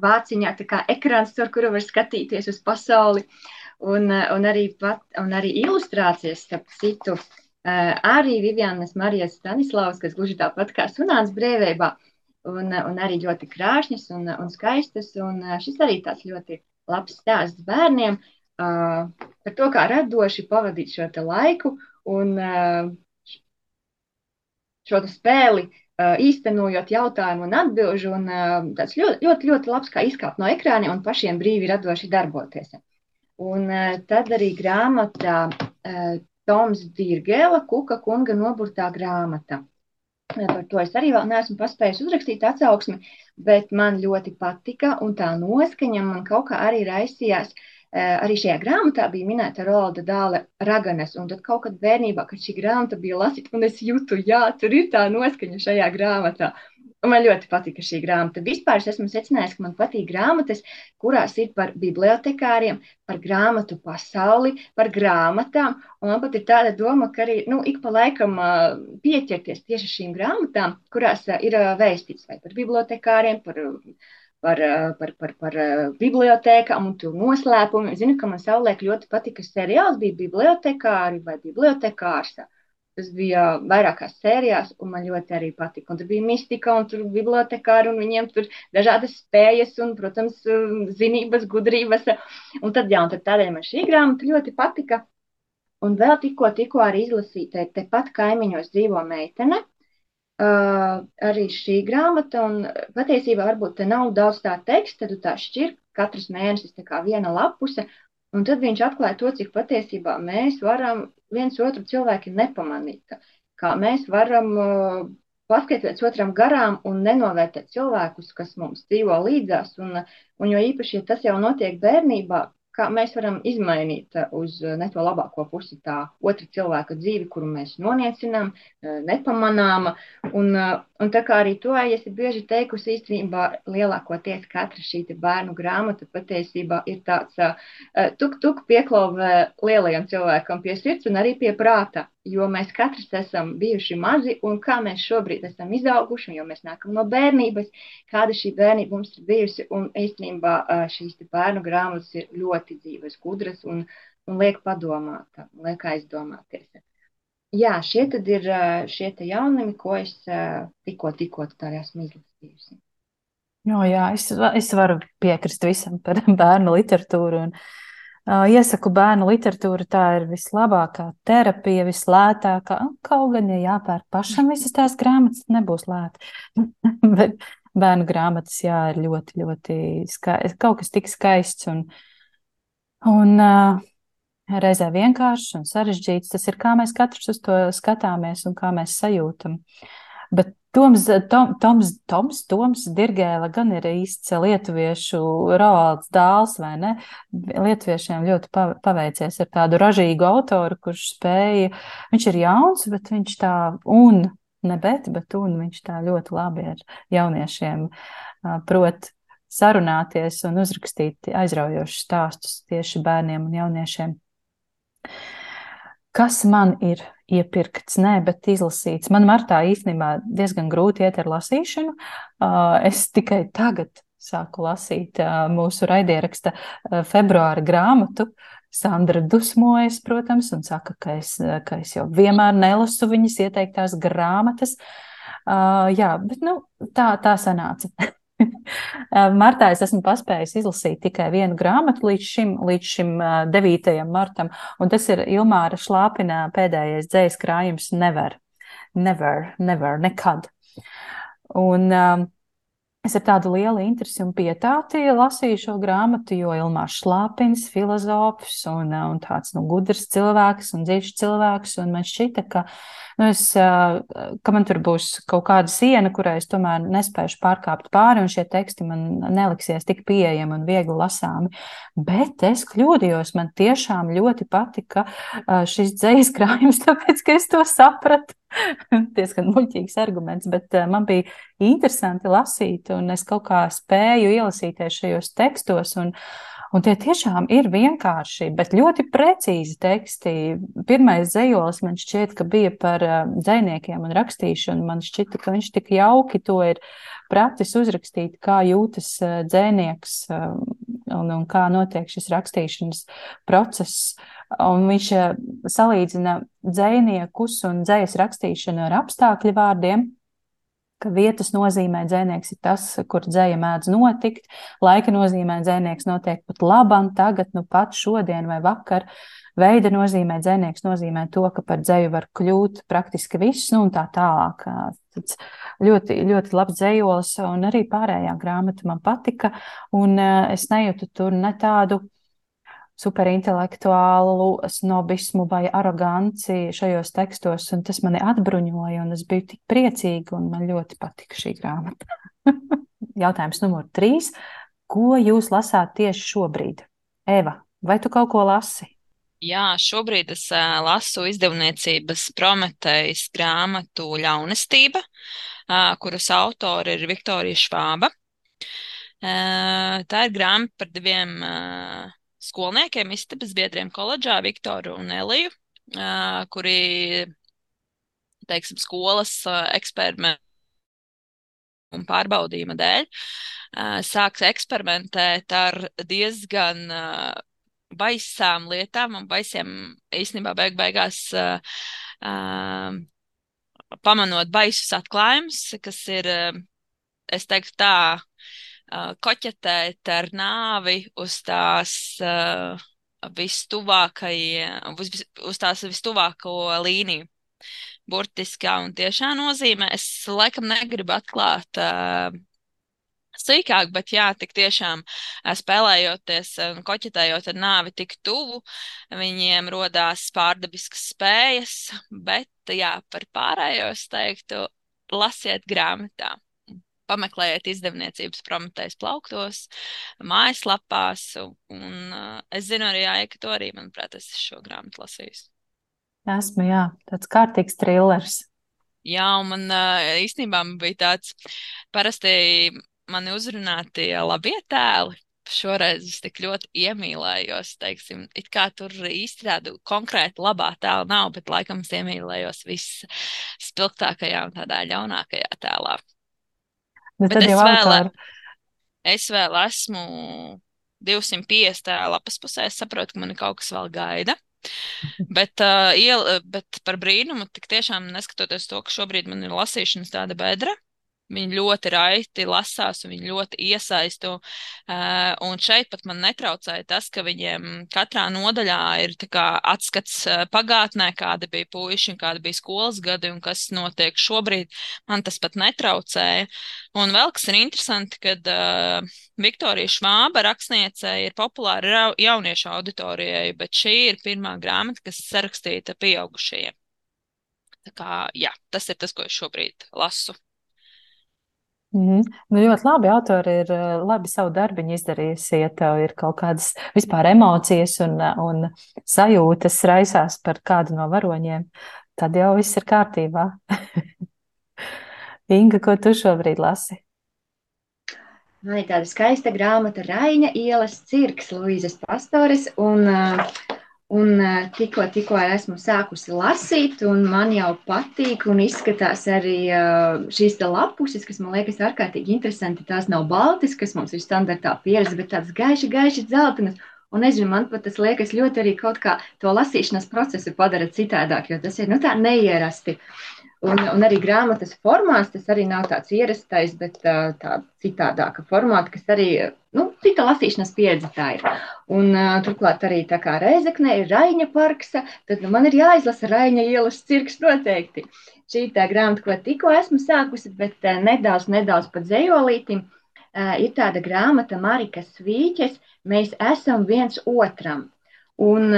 vāciņā tā kā ekrāns, ar kuru var skatīties uz pasauli. Uh, un, eh, un, arī, pat, un arī ilustrācijas, starp citu, eh, arī Vivianas Marijas Stanislavas, kas gluži tāpat kā Sunāns brēvībā, un, un arī ļoti krāšņas un, un skaistas, un eh, šis arī tāds ļoti labs stāsts bērniem par to, kā radoši pavadīt šo laiku un šo spēli īstenojot jautājumu un atbilžu, un tāds ļoti, ļoti, ļoti labs, kā izkāpt no ekrāna un pašiem brīvi radoši darboties. Un uh, tad arī grāmatā uh, Toms Dirgela, Kuka kunga noburtā grāmata. Par to es arī vēl neesmu paspējis uzrakstīt atsauksmi, bet man ļoti patika, un tā noskaņa man kaut kā arī raisījās. Arī šajā grāmatā bija minēta Rolda dāle raganas, un tad kaut kad bērnībā, kad šī grāmata bija lasīta, un es jūtu, jā, tur ir tā noskaņa šajā grāmatā. Man ļoti patika šī grāmata. Vispār es esmu secinājis, ka man patīk grāmatas, kurās ir par bibliotekāriem, par grāmatu pasauli, par grāmatām. Un man pat ir tāda doma, ka arī nu, ik pa laikam uh, pieķerties tieši šīm grāmatām, kurās uh, ir uh, vēstīts vai par bibliotekāriem, par, par, par, par, par bibliotēkām un tur noslēpumiem. Zinu, ka man savulaik ļoti patika seriāls, bija bibliotekāri vai bibliotekārs. Tas bija vairākās sērijās, un man ļoti arī patika. Un tur bija mistika, un tur bija bibliotekāri, un viņiem tur bija dažādas spējas, un, protams, zinības, gudrības. Un tad, jā, un tad tādēļ man šī grāmata ļoti patika. Un vēl tikko, tikko arī izlasīta, tepat kaimiņos dzīvo meitene. Uh, arī šī grāmata, un patiesībā varbūt te nav daudz tā teksta, tu tā šķir, katrs mēnesis tā kā viena lapuse, Un tad viņš atklāja to, cik patiesībā mēs varam viens otru cilvēku nepamanīt. Kā mēs varam uh, paskatīties otram garām un nenovērtēt cilvēkus, kas mums dzīvo līdzās. Un, un jo īpaši, ja tas jau notiek bērnībā, kā mēs varam izmainīt uh, uz uh, ne to labāko pusi tā otra cilvēka dzīvi, kuru mēs noniecinām, nepamanām. Un, un tā kā arī to esi bieži teikusi, īstenībā lielākoties katra šī bērnu grāmata patiesībā ir tāds tuk-tuk pieklauvē lielajam cilvēkam pie sirds un arī pie prāta jo mēs katrs esam bijuši mazi un kā mēs šobrīd esam izauguši, jo mēs nākam no bērnības, kāda šī bērnība mums ir bijusi. Un īstenībā šīs bērnu grāmatas ir ļoti dzīves, gudras un, un liek padomāt, liek aizdomāties. Jā, šie tad ir šie jaunumi, ko es tikko, tikko esmu izlasījusi. Jo, jā, es, es varu piekrist visam par bērnu literatūru. Un, uh, Iesaku bērnu literatūru, tā ir vislabākā terapija, vislētākā. Kaut gan, ja jāpērk pašam visas tās grāmatas, nebūs lēti. Bet bērnu grāmatas, jā, ir ļoti, ļoti skaists, kaut kas tik skaists un, un uh, reizē vienkāršs un sarežģīts. Tas ir kā mēs katrs uz to skatāmies un kā mēs sajūtam. Bet Toms, Tom, Toms, Toms, Toms Dirgēla gan ir īsts lietuviešu Roalds dāls, vai ne? Lietuviešiem ļoti paveicies ar tādu ražīgu autoru, kurš spēja, viņš ir jauns, bet viņš tā, un, ne bet, bet un viņš tā ļoti labi ar jauniešiem prot sarunāties un uzrakstīt aizraujošus stāstus tieši bērniem un jauniešiem. Kas man ir iepirkts, nē, bet izlasīts? Man martā īstenībā diezgan grūti iet ar lasīšanu. Es tikai tagad sāku lasīt mūsu raidieraksta februāra grāmatu. Sandra dusmojas, protams, un saka, ka es, ka es jau vienmēr nelasu viņas ieteiktās grāmatas. Uh, jā, bet nu, tā, tā sanāca. Martā es esmu paspējis izlasīt tikai vienu grāmatu līdz šim, līdz šim 9. martam, un tas ir Ilmāra Šlāpina pēdējais dzējas krājums Never. Never, never, nekad. Un um, Es ar tādu lielu interesi un pietāti lasīju šo grāmatu, jo Ilmārs Šlāpins, filozofs un, un tāds nu, gudrs cilvēks un dziļš cilvēks, un man šķita, ka, nu, es, ka man tur būs kaut kāda siena, kurai es tomēr nespēšu pārkāpt pāri, un šie teksti man neliksies tik pieejami un viegli lasāmi. Bet es kļūdījos, man tiešām ļoti patika šis dzējas krājums, tāpēc, ka es to sapratu. diezgan muļķīgs arguments, bet uh, man bija interesanti lasīt, un es kaut kā spēju ielasīties šajos tekstos. Un, un tie tiešām ir vienkārši, bet ļoti precīzi teksti. Pirmais dzējolis man šķiet, ka bija par uh, dzēniekiem un rakstīšanu. Man šķita, ka viņš tik jauki to ir pratis uzrakstīt, kā jūtas uh, dzēnieks un, un kā notiek šis rakstīšanas process. Un viņš eh, salīdzina dziniekus un dzīslu rakstīšanu ar apstākļu vārdiem. Ka vietas nozīmē dzinieks ir tas, kur dzēja mēdz notikt, laika nozīmē dzinieks notiek pat labam, tagad, nu pat šodien vai vakar. Veida nozīmē dzinieks nozīmē to, ka par dzēju var kļūt praktiski viss, nu un tā tālāk. Tas ļoti, ļoti labs dzējols, un arī pārējā grāmata man patika, un eh, es nejūtu tur ne tādu superintelektuālu snobismu vai aroganci šajos tekstos, un tas mani atbruņoja, un es biju tik priecīga, un man ļoti patika šī grāmata. jautājums numur trīs. Ko jūs lasāt tieši šobrīd? Eva, vai tu kaut ko lasi? Jā, šobrīd es uh, lasu izdevniecības Prometējas grāmatu Ļaunestība, uh, kuras autori ir Viktorija Švāba. Uh, tā ir grāmata par diviem uh, skolniekiem, istabas biedriem koledžā, Viktoru un Eliju, uh, kuri, teiksim, skolas uh, eksperimentu un pārbaudījuma dēļ sāks eksperimentēt ar diezgan baisām lietām un baisiem īstenībā beig beigās pamanot baisus atklājumus, kas ir, es teiktu tā, koķetēt ar nāvi uz tās vistuvākajiem, uz, uz tās vistuvāko līniju burtiskā un tiešā nozīmē. Es laikam negribu atklāt uh, sīkāk, bet jā, tik tiešām spēlējoties un koķetējot ar nāvi tik tuvu, viņiem rodās pārdabiskas spējas, bet jā, par pārējo es teiktu, lasiet grāmatā. Pameklējiet izdevniecības prometējas plauktos, mājaslapās, un, un uh, es zinu arī, Jā, ka to arī, manuprāt, es šo grāmatu lasīju. Esmu, jā, tāds kārtīgs trillers. Jā, un man īstenībā bija tāds, parasti mani uzrunātie labie tēli. Šoreiz es tik ļoti iemīlējos, teiksim, it kā tur īsti tādu konkrētu labā tēla nav, bet laikam es iemīlējos visspilgtākajā un tādā ļaunākajā tēlā. Bet, bet es, vēl, es vēl esmu 250. lapas pusē, es saprotu, ka man kaut kas vēl gaida. Bet, uh, iel, bet par brīnumu, tik tiešām neskatoties to, ka šobrīd man ir lasīšanas tāda bedra, Viņi ļoti raiti lasās, un viņi ļoti iesaistu. Un šeit pat man netraucēja tas, ka viņiem katrā nodaļā ir atskats pagātnē, kāda bija puiši un kāda bija skolas gadi un kas notiek šobrīd. Man tas pat netraucēja. Un vēl kas ir interesanti, kad uh, Viktorija Švāba rakstniece ir populāra jauniešu auditorijai, bet šī ir pirmā grāmata, kas sarakstīta pieaugušajiem. Tā kā, jā, tas ir tas, ko es šobrīd lasu. Mm -hmm. nu, ļoti labi. Autori ir eh, labi savu darbu izdarījusi. Ja tev ir kaut kādas vispār emocijas un, un sajūtas raisās par kādu no varoņiem, tad jau viss ir kārtībā. Inga, ko tu šobrīd lasi? Man ir tāda skaista grāmata Raina ielas cirks Luīzes Pastores. Un, uh, Un eh, tikko, tikko esmu sākusi lasīt, un man jau patīk, un izskatās arī eh, šīs lapuses, kas man liekas ārkārtīgi interesanti. Tās nav baltas, kas mums ir standartā pieredze, bet tādas gaiši, gaiši dzeltenas. Un nezinu, man pat tas liekas ļoti arī kaut kā to lasīšanas procesu padara citādāk, jo tas ir nu, tā neierasti. Uh, Un, un arī grāmatas formāts, tas arī nav tāds ierastais, bet tā citādāka formāta, kas arī, nu, cita lasīšanas pieredze tā ir. Un turklāt arī tā kā Reizekne ir Raiņa parks, tad nu, man ir jāizlasa Raiņa ielas cirks noteikti. Šī tā grāmata, ko tikko esmu sākusi, bet nedaudz, nedaudz pat dzējolītim, ir tāda grāmata Marika Svīķes, mēs esam viens otram. Un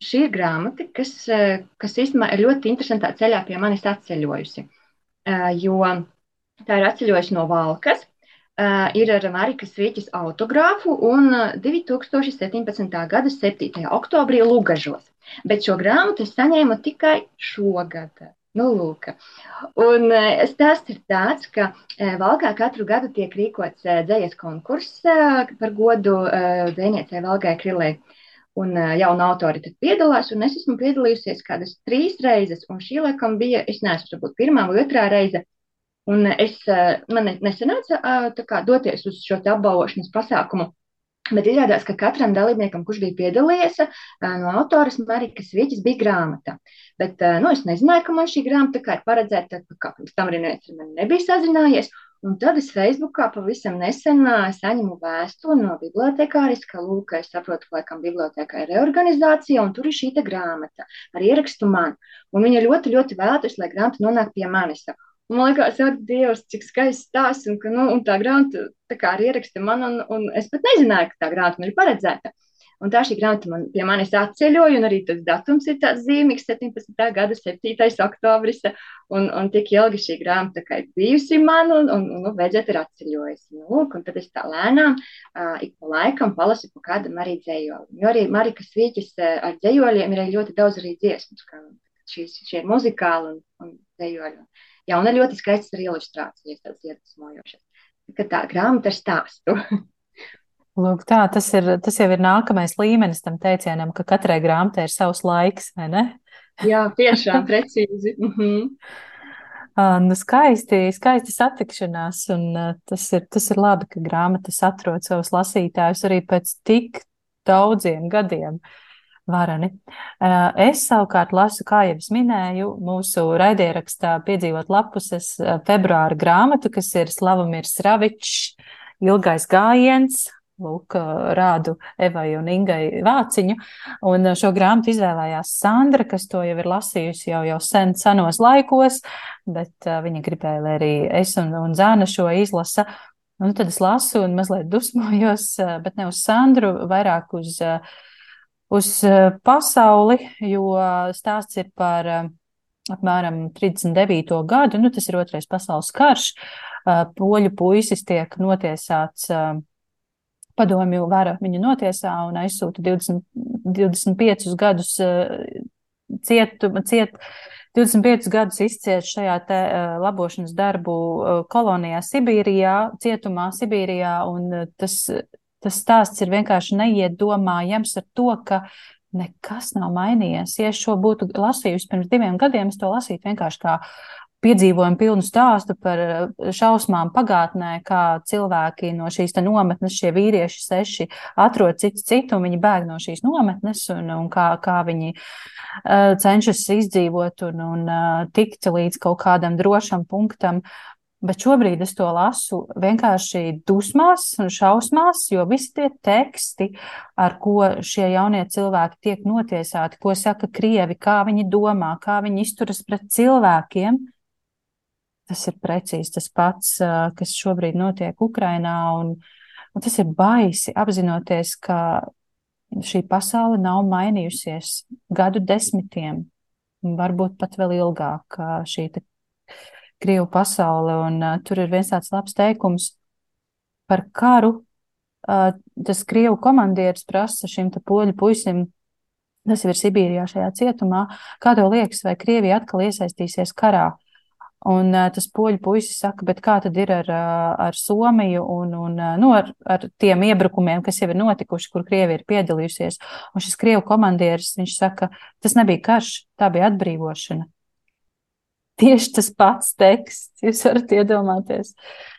šī ir grāmata, kas, kas īstenībā ir ļoti interesantā ceļā pie manis atceļojusi. Jo tā ir atceļojusi no Valkas, ir ar Marikas Vīķis autogrāfu un 2017. gada 7. oktobrī Lugažos. Bet šo grāmatu es saņēmu tikai šogad. Nu, lūk. Un stāsts ir tāds, ka Valkā katru gadu tiek rīkots dzējas konkurss par godu dzēniecei Valgai Krilē. Un jauna autori tad piedalās, un es esmu piedalījusies kādas trīs reizes, un šī laikam bija, es neesmu varbūt pirmā vai otrā reize. Un es, man nesanāca uh, kā, doties uz šo apbalvošanas pasākumu, bet izrādās, ka katram dalībniekam, kurš bija piedalījies, no autoras Marikas Vieķis bija grāmata. Bet, nu, es nezināju, ka man šī grāmata ir paredzēta, kā pirms tam arī neviens ar mani nebija sazinājies. Un tad es Facebookā pavisam nesen saņemu vēstuli no bibliotekāris, ka, lūk, es saprotu, ka laikam bibliotekā ir reorganizācija, un tur ir šī grāmata ar ierakstu man. Un viņa ļoti, ļoti vēlētos, lai grāmata nonāk pie manis. Un man liekas, ak, Dievs, cik skaists stāsts, un, ka, nu, un tā grāmata tā kā ir ieraksta man, un, un es pat nezināju, ka tā grāmata man ir paredzēta. Un tā šī grāmata man, pie manis atceļoja, un arī tas datums ir tāds zīmīgs, 17. gada 7. oktobris. Un, un tik ilgi šī grāmata ir bijusi man, un, un, un nu, beidzot ir atceļojusi. Nu, un tad es tā lēnām uh, ik pa laikam palasu pa kādam arī dzējoli. Jo arī Marikas Vīķis uh, ar dzējoļiem ir ļoti daudz arī dziesmas, kā šīs, šie muzikāli un, un dzējoļi. Jā, un ir ļoti skaistas arī ilustrācijas, tādas iedvesmojošas. Tā, tā grāmata ar stāstu. Lūk, tā, tas, ir, tas jau ir nākamais līmenis tam teicienam, ka katrai grāmatai ir savs laiks, vai ne? Jā, tiešām precīzi. -hmm. Nu, skaisti, skaisti satikšanās, un tas ir, tas ir labi, ka grāmatas atrod savus lasītājus arī pēc tik daudziem gadiem. Varani. Es savukārt lasu, kā jau es minēju, mūsu raidierakstā piedzīvot lapuses februāra grāmatu, kas ir Slavamirs Ravičs, ilgais gājiens, Lūk, rādu Evai un Ingai Vāciņu. Un šo grāmatu izvēlējās Sandra, kas to jau ir lasījusi jau, jau sen, senos laikos, bet viņa gribēja, lai arī es un, un Zāna šo izlasa. Un tad es lasu un mazliet dusmojos, bet ne uz Sandru, vairāk uz, uz pasauli, jo stāsts ir par apmēram 39. gadu, nu tas ir otrais pasaules karš. Poļu puisis tiek notiesāts padomju vara viņu notiesā un aizsūta 20, 25 gadus cietu, ciet, 25 gadus izciet šajā te labošanas darbu kolonijā Sibīrijā, cietumā Sibīrijā, un tas, tas stāsts ir vienkārši neiedomājams ar to, ka nekas nav mainījies. Ja es šo būtu lasījusi pirms diviem gadiem, es to lasītu vienkārši kā piedzīvojumu pilnu stāstu par eh, šausmām pagātnē, kā cilvēki no šīs nometnes, šie vīrieši seši atrod citu citu, un viņi bēg no šīs nometnes, un, un kā, kā viņi uh, cenšas izdzīvot un, un uh, tikt līdz kaut kādam drošam punktam. Bet šobrīd es to lasu vienkārši dusmās un šausmās, jo visi tie teksti, ar ko šie jaunie cilvēki tiek notiesāti, ko saka krievi, kā viņi domā, kā viņi izturas pret cilvēkiem, tas ir precīzi tas pats, kas šobrīd notiek Ukrainā, un, un tas ir baisi apzinoties, ka šī pasaule nav mainījusies gadu desmitiem, varbūt pat vēl ilgāk šī Krievu pasaule, un tur ir viens tāds labs teikums par karu. Tas Krievu komandieris prasa šim poļu puisim, tas jau ir Sibīrijā šajā cietumā, kā tev liekas, vai Krievija atkal iesaistīsies karā? Un uh, tas poļu puisis saka, bet kā tad ir ar, ar Somiju un, un nu, ar, ar tiem iebrukumiem, kas jau ir notikuši, kur Krievija ir piedalījusies? Un šis Krievu komandieris, viņš saka, tas nebija karš, tā bija atbrīvošana. Tieši tas pats teksts, jūs varat iedomāties. Uh,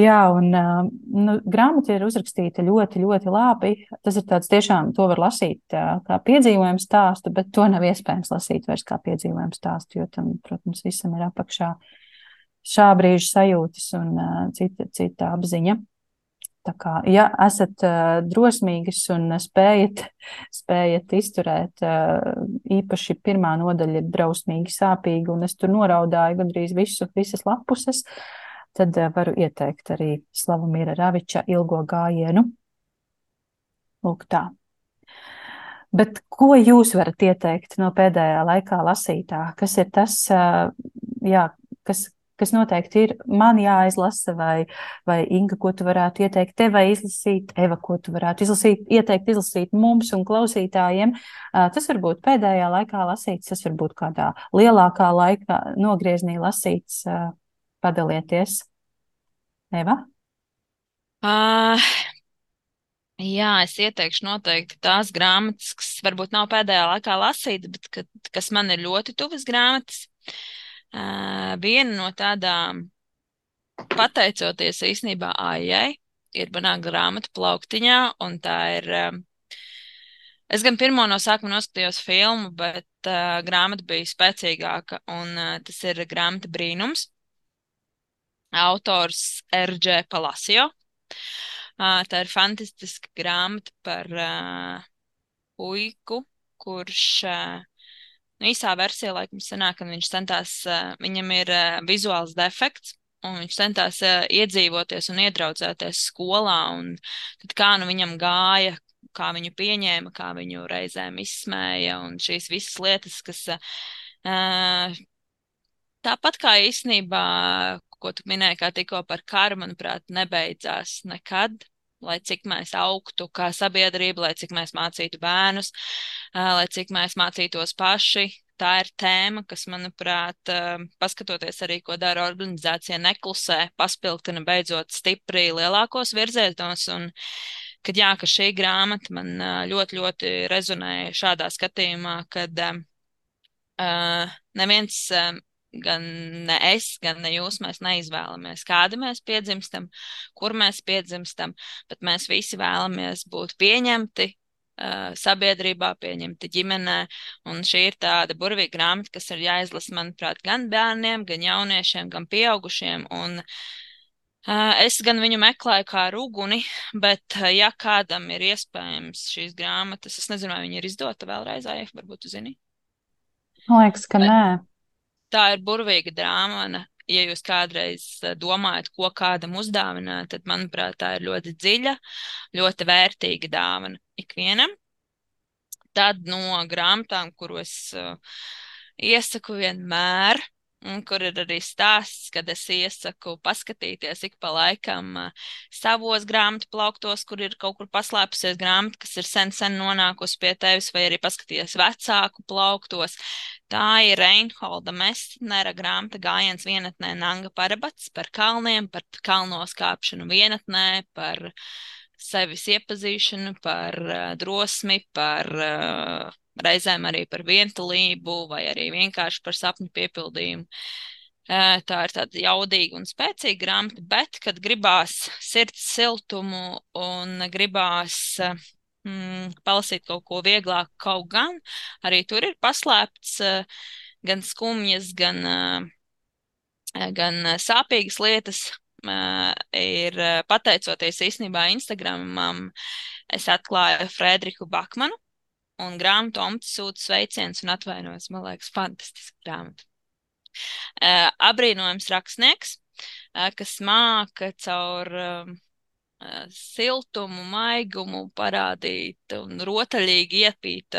Jā, un nu, grāmata ir uzrakstīta ļoti, ļoti labi. Tas ir tāds tiešām, to var lasīt kā piedzīvojumu stāstu, bet to nav iespējams lasīt vairs kā piedzīvojumu stāstu, jo tam, protams, visam ir apakšā šā brīža sajūtas un cita, cita apziņa. Tā kā, ja esat drosmīgas un spējat, spējat izturēt, īpaši pirmā nodaļa ir drausmīgi sāpīga, un es tur noraudāju gandrīz visu, visas lapuses, uh, tad eh, varu ieteikt arī Slavomīra Raviča ilgo gājienu. Lūk tā. Bet ko jūs varat ieteikt no pēdējā laikā lasītā? Kas ir tas, eh, jā, kas, kas noteikti ir man jāizlasa, vai, vai Inga, ko tu varētu ieteikt tevai izlasīt, Eva, ko tu varētu izlasīt, ieteikt izlasīt mums un klausītājiem. Eh, tas varbūt pēdējā laikā lasīts, tas varbūt kādā lielākā laikā nogrieznī lasīts Padalieties, Eva? Uh, jā, es ieteikšu noteikti tās grāmatas, kas varbūt nav pēdējā laikā lasītas, bet ka, kas man ir ļoti tuvas grāmatas. Uh, viena no tādām, pateicoties īstenībā Aijai, ir banāna grāmata plauktiņā, un tā ir. Uh, Es gan pirmo no sākuma noskatījos filmu, bet uh, grāmata bija spēcīgāka, un uh, tas ir grāmata Brīnums autors R.J. Palacio. Uh, tā ir fantastiska grāmata par uh, puiku, kurš uh, nu, īsā versijā laikam sanāk, ka viņš centās, uh, viņam ir uh, vizuāls defekts. Un viņš centās uh, iedzīvoties un iedraudzēties skolā. Un tad kā nu viņam gāja, kā viņu pieņēma, kā viņu reizēm izsmēja un šīs visas lietas, kas uh, tāpat kā īstenībā, ko tu minēji, kā tikko par karu, manuprāt, nebeidzās nekad lai cik mēs augtu kā sabiedrība, lai cik mēs mācītu bērnus, lai cik mēs mācītos paši. Tā ir tēma, kas, manuprāt, paskatoties arī, ko dara organizācija, neklusē, paspilgtina beidzot stipri lielākos virzienos. Un, kad jā, ka šī grāmata man ļoti, ļoti rezonēja šādā skatījumā, kad uh, neviens gan ne es, gan ne jūs, mēs neizvēlamies, kādi mēs piedzimstam, kur mēs piedzimstam, bet mēs visi vēlamies būt pieņemti uh, sabiedrībā, pieņemti ģimenē. Un šī ir tāda burvīga grāmata, kas ir jāizlasa, manuprāt, gan bērniem, gan jauniešiem, gan pieaugušiem. Un, uh, es gan viņu meklēju kā ruguni, bet, uh, ja kādam ir iespējams šīs grāmatas, es nezinu, vai viņa ir izdota vēlreiz, vai varbūt tu zini. Man liekas, ka bet, nē tā ir burvīga drāma. Ja jūs kādreiz eh, domājat, ko kādam uzdāvināt, tad, manuprāt, tā ir ļoti dziļa, ļoti vērtīga dāvana ikvienam. Tad no grāmatām, kuros uh, iesaku vienmēr, kur ir arī stāsts, kad es iesaku paskatīties ik pa laikam savos grāmatu plauktos, kur ir kaut kur paslēpusies grāmata, kas ir sen, sen nonākusi pie tevis, vai arī paskatīties vecāku plauktos. Tā ir Reinholda Mesnera grāmata gājiens vienatnē Nanga Parabats par kalniem, par kalnos kāpšanu vienatnē, par sevis iepazīšanu, par drosmi, par reizēm arī par vientulību vai arī vienkārši par sapņu piepildījumu. Tā ir tāda jaudīga un spēcīga grāmata, bet, kad gribās sirds siltumu un gribās mm, palasīt kaut ko vieglāku, kaut gan arī tur ir paslēpts gan skumjas, gan, gan sāpīgas lietas. Ir pateicoties īstenībā Instagramam, es atklāju Frederiku Bakmanu, un grāmatu Omts sūta sveiciens un atvainojas. Man liekas, fantastiska grāmata. Uh, abrīnojams rakstnieks, uh, kas māca caur uh, siltumu, maigumu parādīt un rotaļīgi iepīt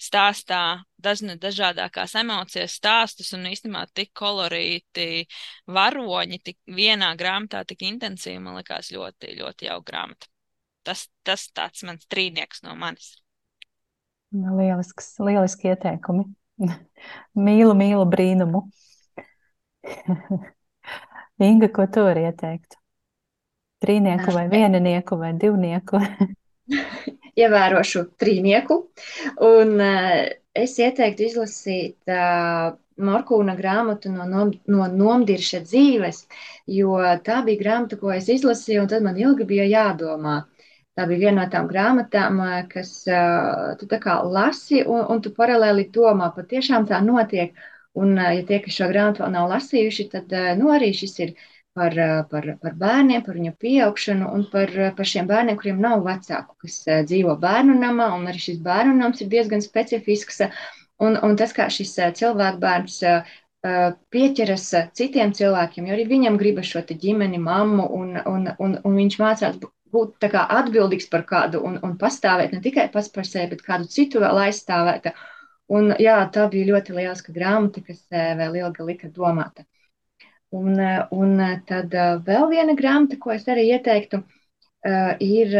stāstā dažne dažādākās emocijas stāstus un īstenībā tik kolorīti varoņi, tik vienā grāmatā, tik intensīvi, man likās ļoti, ļoti jauka grāmata. Tas, tas tāds mans trīnieks no manis. Lielisks, lieliski ieteikumi. mīlu, mīlu brīnumu. Inga, ko tu vari ieteikt? Trīnieku vai vieninieku vai divnieku? Ievērošu trīnieku. Un uh, es ieteiktu izlasīt uh, Morkūna grāmatu no, no, no nomdirša dzīves, jo tā bija grāmata, ko es izlasīju, un tad man ilgi bija jādomā. Tā bija viena no tām grāmatām, kas tu tā kā lasi, un, un tu paralēli domā, patiešām tā notiek. Un, ja tie, kas šo grāmatu vēl nav lasījuši, tad nu, arī šis ir par, par, par bērniem, par viņu pieaugšanu un par, par šiem bērniem, kuriem nav vecāku, kas dzīvo bērnu namā. Un arī šis bērnu nams ir diezgan specifisks. Un, un tas, kā šis cilvēkbērns pieķeras citiem cilvēkiem, jo arī viņam gribas šo ģimeni, mammu, un, un, un, un viņš mācās būt kā, atbildīgs par kādu un, un pastāvēt ne tikai pats par sevi, bet kādu citu vēl aizstāvēt. Un, jā, tā bija ļoti liela grāmata, kas e, vēl ilgi lika domāt. Un, e, un tad e, vēl viena grāmata, ko es arī ieteiktu, ir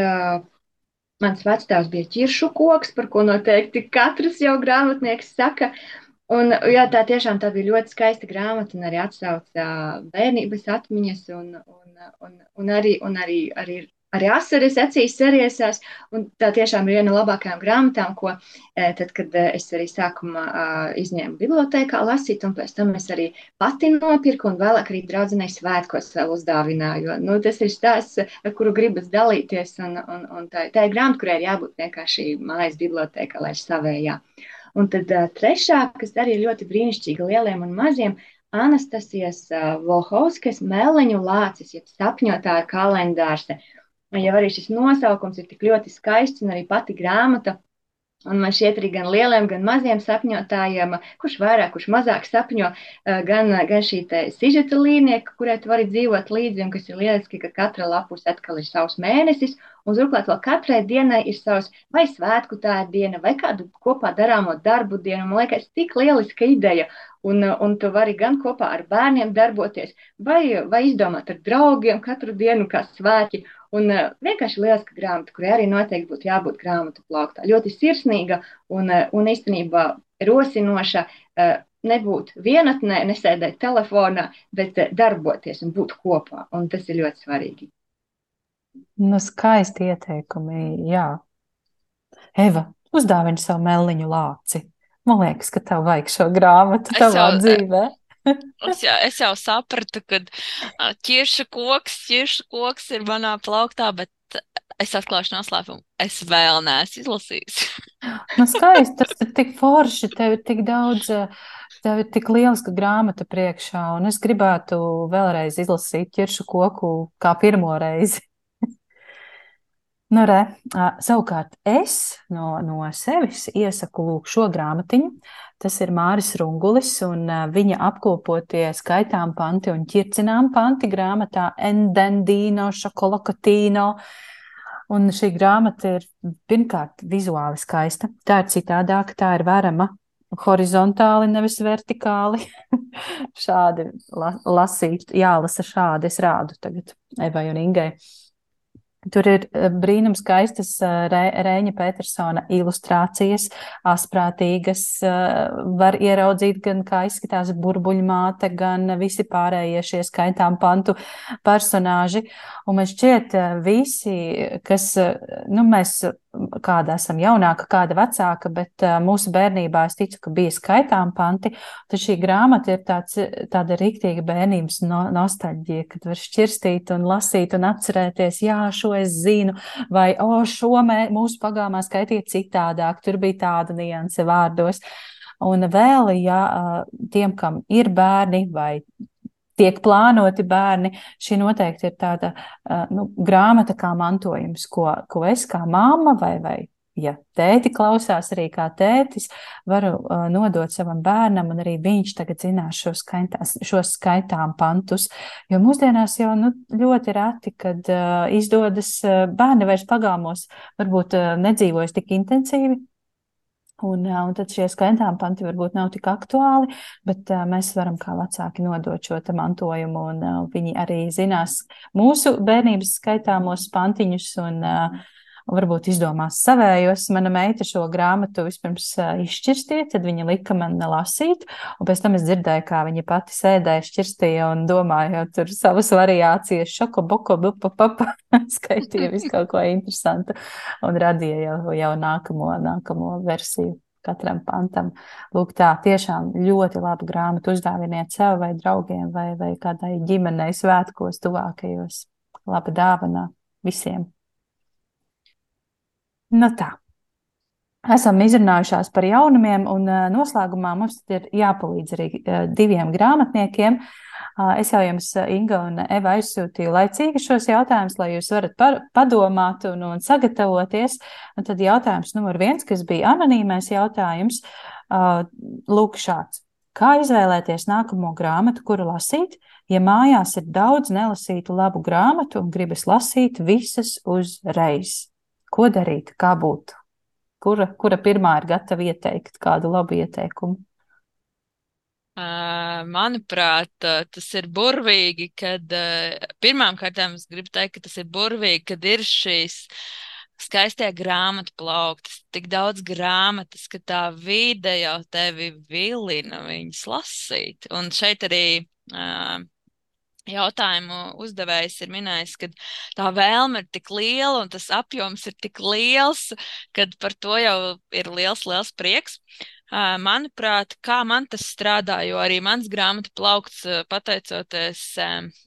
mans vecāks bija ķiršu koks, par ko noteikti katrs jau grāmatnieks saka. Un, jā, tā tiešām tā bija ļoti skaista grāmata un arī atsauca bērnības atmiņas un, un, un, un arī, un arī, arī arī asaras acīs seriesās. Tā tiešām ir viena no labākajām grāmatām, ko e, tad, kad e, es arī sākumā izņēmu bibliotēkā lasīt, un pēc tam es arī pati nopirku, un vēlāk arī draudzenei svētkos vēl uzdāvināju. Nu, tas ir stāsts, ar kuru gribas dalīties, un, un, un tā, tā ir grāmata, kurai ir jābūt vienkārši mājas bibliotēkā, lai ir savējā. Un tad uh, trešā, kas arī ļoti brīnišķīga lieliem un maziem, Anastasijas uh, Volhovskas meleņu lācis, jeb sapņotāja kalendārs. Uh, jau arī šis nosaukums ir tik ļoti skaists, un arī pati grāmata Un man šķiet, arī gan lieliem, gan maziem sapņotājiem, kurš vairāk, kurš mazāk sapņo, gan, gan šī sižeta līnija, kurai tu vari dzīvot līdzi, un kas ir lieliski, ka katra lapus atkal ir savs mēnesis, un turklāt vēl katrai dienai ir savs vai svētku tā diena, vai kādu kopā darāmo darbu dienu. Man liekas, tik lieliska ideja, un, un tu vari gan kopā ar bērniem darboties, vai, vai izdomāt ar draugiem katru dienu kā svētki. Un uh, vienkārši lieliska grāmata, kurai arī noteikti būtu jābūt grāmatu plauktā. Ļoti sirsnīga un, uh, un īstenībā rosinoša. Nebūt vienatnē, nesēdēt telefonā, bet darboties un būt kopā. Un tas ir ļoti svarīgi. Nu, skaisti ieteikumi, jā. Eva, uzdāvini savu meliņu lāci. Man liekas, ka tev vajag šo grāmatu savā jau, dzīvē. Es jau, es jau sapratu, ka ķirša koks, ķirša koks ir manā plauktā, bet es atklāšu noslēpumu. Es vēl neesmu izlasījis. nu, skaisti, tas ir tik forši, tev ir tik daudz, tev ir tik lieliska grāmata priekšā, un es gribētu vēlreiz izlasīt ķiršu koku kā pirmo reizi. Nu, re, savukārt es no, no sevis iesaku lūk šo grāmatiņu. Tas ir Māris Rungulis un viņa apkopotie skaitām panti un ķircinām panti grāmatā Endendino Šokolakotīno. Un šī grāmata ir pirmkārt vizuāli skaista. Tā ir citādāka, tā ir vērama horizontāli, nevis vertikāli. šādi la, lasīt, jālasa šādi. Es rādu tagad Evai un Ingai. Uh, Tur ir eh, brīnums skaistas eh, Rēņa Petersona ilustrācijas, asprātīgas, eh, var ieraudzīt gan kā izskatās burbuļmāte, gan visi pārējie šie skaitām pantu personāži. Un man šķiet visi, kas, nu, mēs kāda esam jaunāka, kāda vecāka, bet uh, mūsu bērnībā es ticu, ka bija skaitām panti. Tad šī grāmata ir tāds, tāda rīktīga bērnības no, nostalģija, kad var šķirstīt un lasīt un atcerēties, jā, šo es zinu, vai, o, šo mē, mūsu pagāmā skaitīja citādāk, tur bija tāda nianse vārdos. Un vēl, ja tiem, kam ir bērni vai tiek plānoti bērni. Šī noteikti ir tāda nu, grāmata kā mantojums, ko, ko es kā mamma vai, vai ja tēti klausās arī kā tētis, varu uh, nodot savam bērnam, un arī viņš tagad zinās šos, skaitās, šos skaitām pantus. Jo mūsdienās jau nu, ļoti reti, kad uh, izdodas uh, bērni vairs pagāmos, varbūt uh, nedzīvojas tik intensīvi, Un, un tad šie skaitām panti varbūt nav tik aktuāli, bet uh, mēs varam kā vecāki nodot šo mantojumu, un uh, viņi arī zinās mūsu bērnības skaitāmos pantiņus, un uh, varbūt izdomās savējos. Mana meita šo grāmatu vispirms izšķirstīja, tad viņa lika man lasīt, un pēc tam es dzirdēju, kā viņa pati sēdēja, šķirstīja un domāja tur savas variācijas, šoko, boko, bupa, papa, skaitīja visu kaut ko interesantu un radīja jau, jau nākamo, nākamo versiju katram pantam. Lūk, tā tiešām ļoti laba grāmata. Uzdāviniet sev vai draugiem vai, vai kādai ģimenei svētkos tuvākajos. Laba dāvana visiem! Nu tā. Esam izrunājušās par jaunumiem, un noslēgumā mums ir jāpalīdz arī diviem grāmatniekiem. Es jau jums, Inga un Eva, aizsūtīju laicīgi šos jautājumus, lai jūs varat par, padomāt un, un sagatavoties. Un tad jautājums numur viens, kas bija anonīmais jautājums, lūk šāds. Kā izvēlēties nākamo grāmatu, kuru lasīt, ja mājās ir daudz nelasītu labu grāmatu un gribas lasīt visas uzreiz? Ko darīt, kā būt? Kura, kura pirmā ir gatava ieteikt kādu labu ieteikumu? Manuprāt, tas ir burvīgi, kad pirmām kārtām es gribu teikt, ka tas ir burvīgi, kad ir šīs skaistie grāmatu plauktas, tik daudz grāmatas, ka tā vide jau tevi vilina viņas lasīt. Un šeit arī uh, jautājumu uzdevējs ir minējis, ka tā vēlme ir tik liela un tas apjoms ir tik liels, ka par to jau ir liels, liels prieks. Manuprāt, kā man tas strādā, jo arī mans grāmatu plaukts pateicoties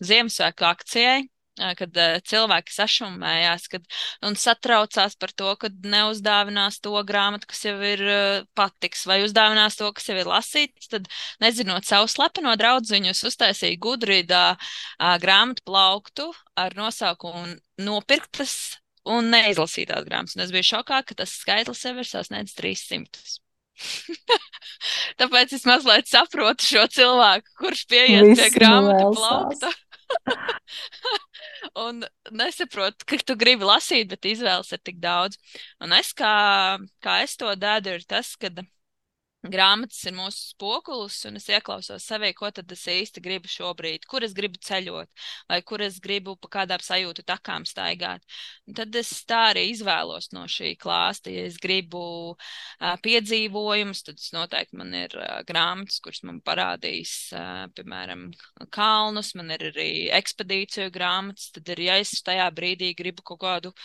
Ziemassvētku akcijai, kad cilvēki sašumējās kad, un satraucās par to, ka neuzdāvinās to grāmatu, kas jau ir patiks, vai uzdāvinās to, kas jau ir lasīts, tad, nezinot savu slepeno draudziņu, es uztaisīju gudrīdā grāmatu plauktu ar nosaukumu nopirktas un neizlasītās grāmatas. Un es biju šokā, ka tas skaitlis sev ir sasniedzis 300. Tāpēc es mazliet saprotu šo cilvēku, kurš pieiet pie grāmatu plaukta. un nesaprotu, ka tu gribi lasīt, bet izvēles ir tik daudz. Un es kā, kā es to dēdu, ir tas, ka grāmatas ir mūsu spogulis, un es ieklausos sevī, ko tad es īsti gribu šobrīd, kur es gribu ceļot, vai kur es gribu pa kādām sajūtu takām staigāt. Un tad es tā arī izvēlos no šī klāsta. Ja es gribu uh, piedzīvojumus, tad noteikti man ir uh, grāmatas, kuras man parādīs, uh, piemēram, kalnus, man ir arī ekspedīciju grāmatas. Tad ir, ja es tajā brīdī gribu kaut kādu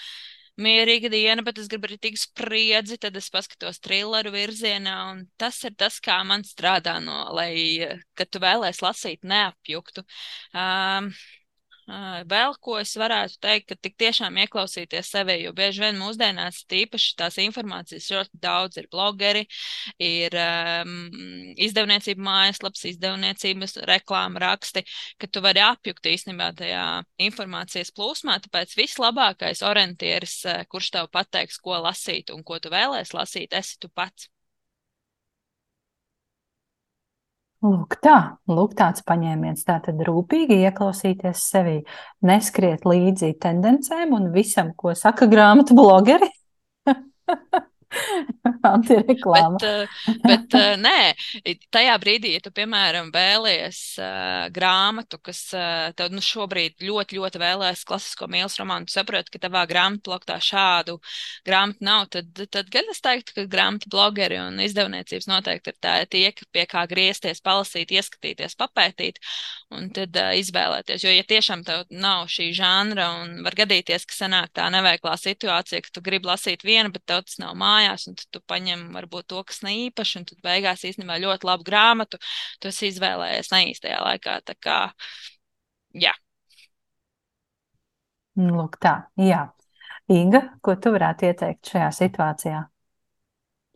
mierīga diena, bet es gribu arī tik spriedzi, tad es paskatos trilleru virzienā, un tas ir tas, kā man strādā no, lai, kad tu vēlēs lasīt, neapjuktu. Um, Vēl ko es varētu teikt, ka tik tiešām ieklausīties sevi, jo bieži vien mūsdienās tīpaši tās informācijas ļoti daudz ir blogeri, ir um, izdevniecība mājaslaps, izdevniecības reklāma raksti, ka tu vari apjukt īstenībā tajā informācijas plūsmā, tāpēc vislabākais orientieris, kurš tev pateiks, ko lasīt un ko tu vēlēs lasīt, esi tu pats. Lūk, tā, lūk, tāds paņēmiens. Tātad rūpīgi ieklausīties sevī, neskriet līdzi tendencēm un visam, ko saka grāmatu blogeri. Antireklāma. bet, eh, bet eh, nē, tajā brīdī, ja tu, piemēram, vēlies uh, grāmatu, kas uh, tev nu, šobrīd ļoti, ļoti vēlēs klasisko mīlestības romānu, tu saproti, ka tavā grāmatploktā šādu grāmatu nav, tad, tad gan es teiktu, ka grāmatu blogeri un izdevniecības noteikti ir tā, tie, pie kā griezties, palasīt, ieskatīties, papētīt un tad uh, izvēlēties. Jo, ja tiešām tev nav šī žanra un var gadīties, ka sanāk tā neveiklā situācija, ka tu gribi lasīt vienu, bet tev tas nav mājās, un tu paņem varbūt to, kas ne īpaši, un tad beigās īstenībā ļoti labu grāmatu tu esi izvēlējies neīstajā laikā. Tā kā, jā. Lūk tā, jā. Inga, ko tu varētu ieteikt šajā situācijā?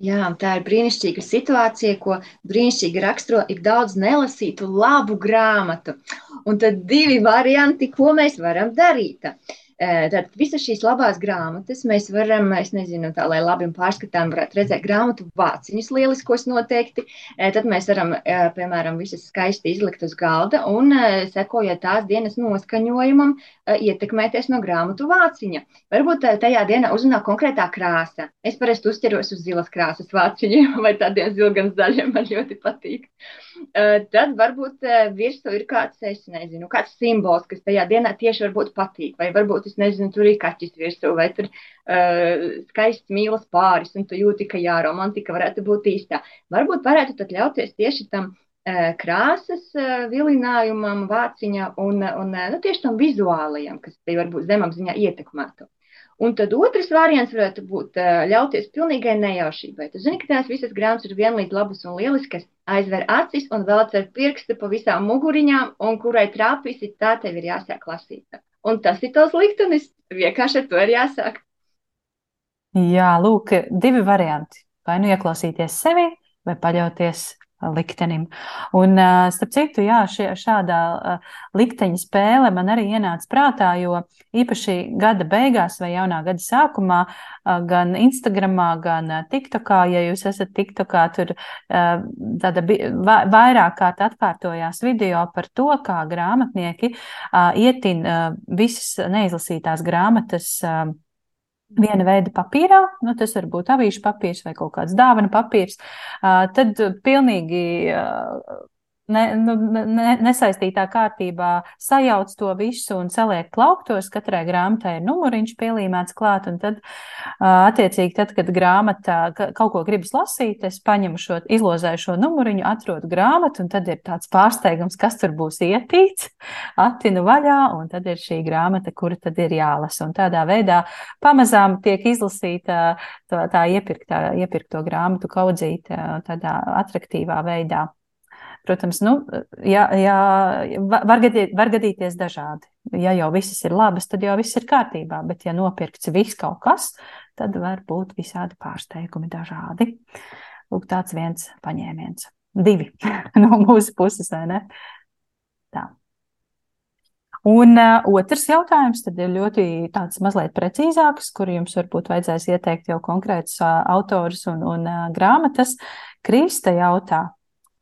Jā, tā ir brīnišķīga situācija, ko brīnišķīgi raksturo ik daudz nelasītu labu grāmatu. Un tad divi varianti, ko mēs varam darīt. Tad visas šīs labās grāmatas mēs varam, es nezinu, tā lai labi un pārskatām varētu redzēt grāmatu vāciņus lieliskos noteikti. Tad mēs varam, piemēram, visas skaisti izlikt uz galda un, sekojot tās dienas noskaņojumam, ietekmēties no grāmatu vāciņa. Varbūt tajā dienā uzrunā konkrētā krāsa. Es parasti uzķeros uz zilas krāsas vāciņiem vai tādiem zilgan zaļiem, man ļoti patīk. Tad varbūt virsū ir kāds, es nezinu, kāds simbols, kas tajā dienā tieši varbūt patīk, vai varbūt es nezinu, tur ir kaķis virsū, vai tur uh, skaists mīlas pāris, un tu jūti, ka jā, romantika varētu būt īstā. Varbūt varētu tad ļauties tieši tam uh, krāsas uh, vilinājumam, vāciņa un, un uh, nu, tieši tam vizuālajam, kas te varbūt zemapziņā ietekmētu. Un tad otrs variants varētu būt ļauties pilnīgai nejaušībai. Tu zini, ka tās visas grāmatas ir vienlīdz labas un lieliskas, aizver acis un velc ar pirkstu pa visām muguriņām, un kurai trāpīsi, tā tev ir jāsāk lasīt. Un tas ir tavs liktenis. Vienkārši ar to ir jāsāk. Jā, lūk, divi varianti. Vai nu ieklausīties sevi, vai paļauties liktenim. Un, starp citu, jā, šie, šādā likteņa spēle man arī ienāca prātā, jo īpaši gada beigās vai jaunā gada sākumā, gan Instagramā, gan TikTokā, ja jūs esat TikTokā, tur tāda vairāk kārt atkārtojās video par to, kā grāmatnieki ietin visas neizlasītās grāmatas viena veida papīrā, nu, tas var būt avīšu papīrs vai kaut kāds dāvana papīrs, tad pilnīgi ne, nu, ne, nesaistītā kārtībā sajauc to visu un saliek plauktos. Katrai grāmatai ir numuriņš pielīmēts klāt, un tad, attiecīgi, tad, kad grāmatā kaut ko gribas lasīt, es paņemu šo, izlozēju šo numuriņu, atrodu grāmatu, un tad ir tāds pārsteigums, kas tur būs ietīts, attinu vaļā, un tad ir šī grāmata, kura tad ir jālasa. Un tādā veidā pamazām tiek izlasīta tā, tā iepirktā, iepirkto grāmatu kaudzīta tādā atraktīvā veidā. Protams, nu, jā, jā, var, gadīt, var gadīties dažādi. Ja jau visas ir labas, tad jau viss ir kārtībā, bet ja nopirkts viss kaut kas, tad var būt visādi pārsteigumi dažādi. Lūk, tāds viens paņēmiens. Divi no mūsu puses, vai ne? Tā. Un uh, otrs jautājums tad ir ļoti tāds mazliet precīzāks, kur jums varbūt vajadzēs ieteikt jau konkrētus uh, autors un, un uh, grāmatas. Krista jautā,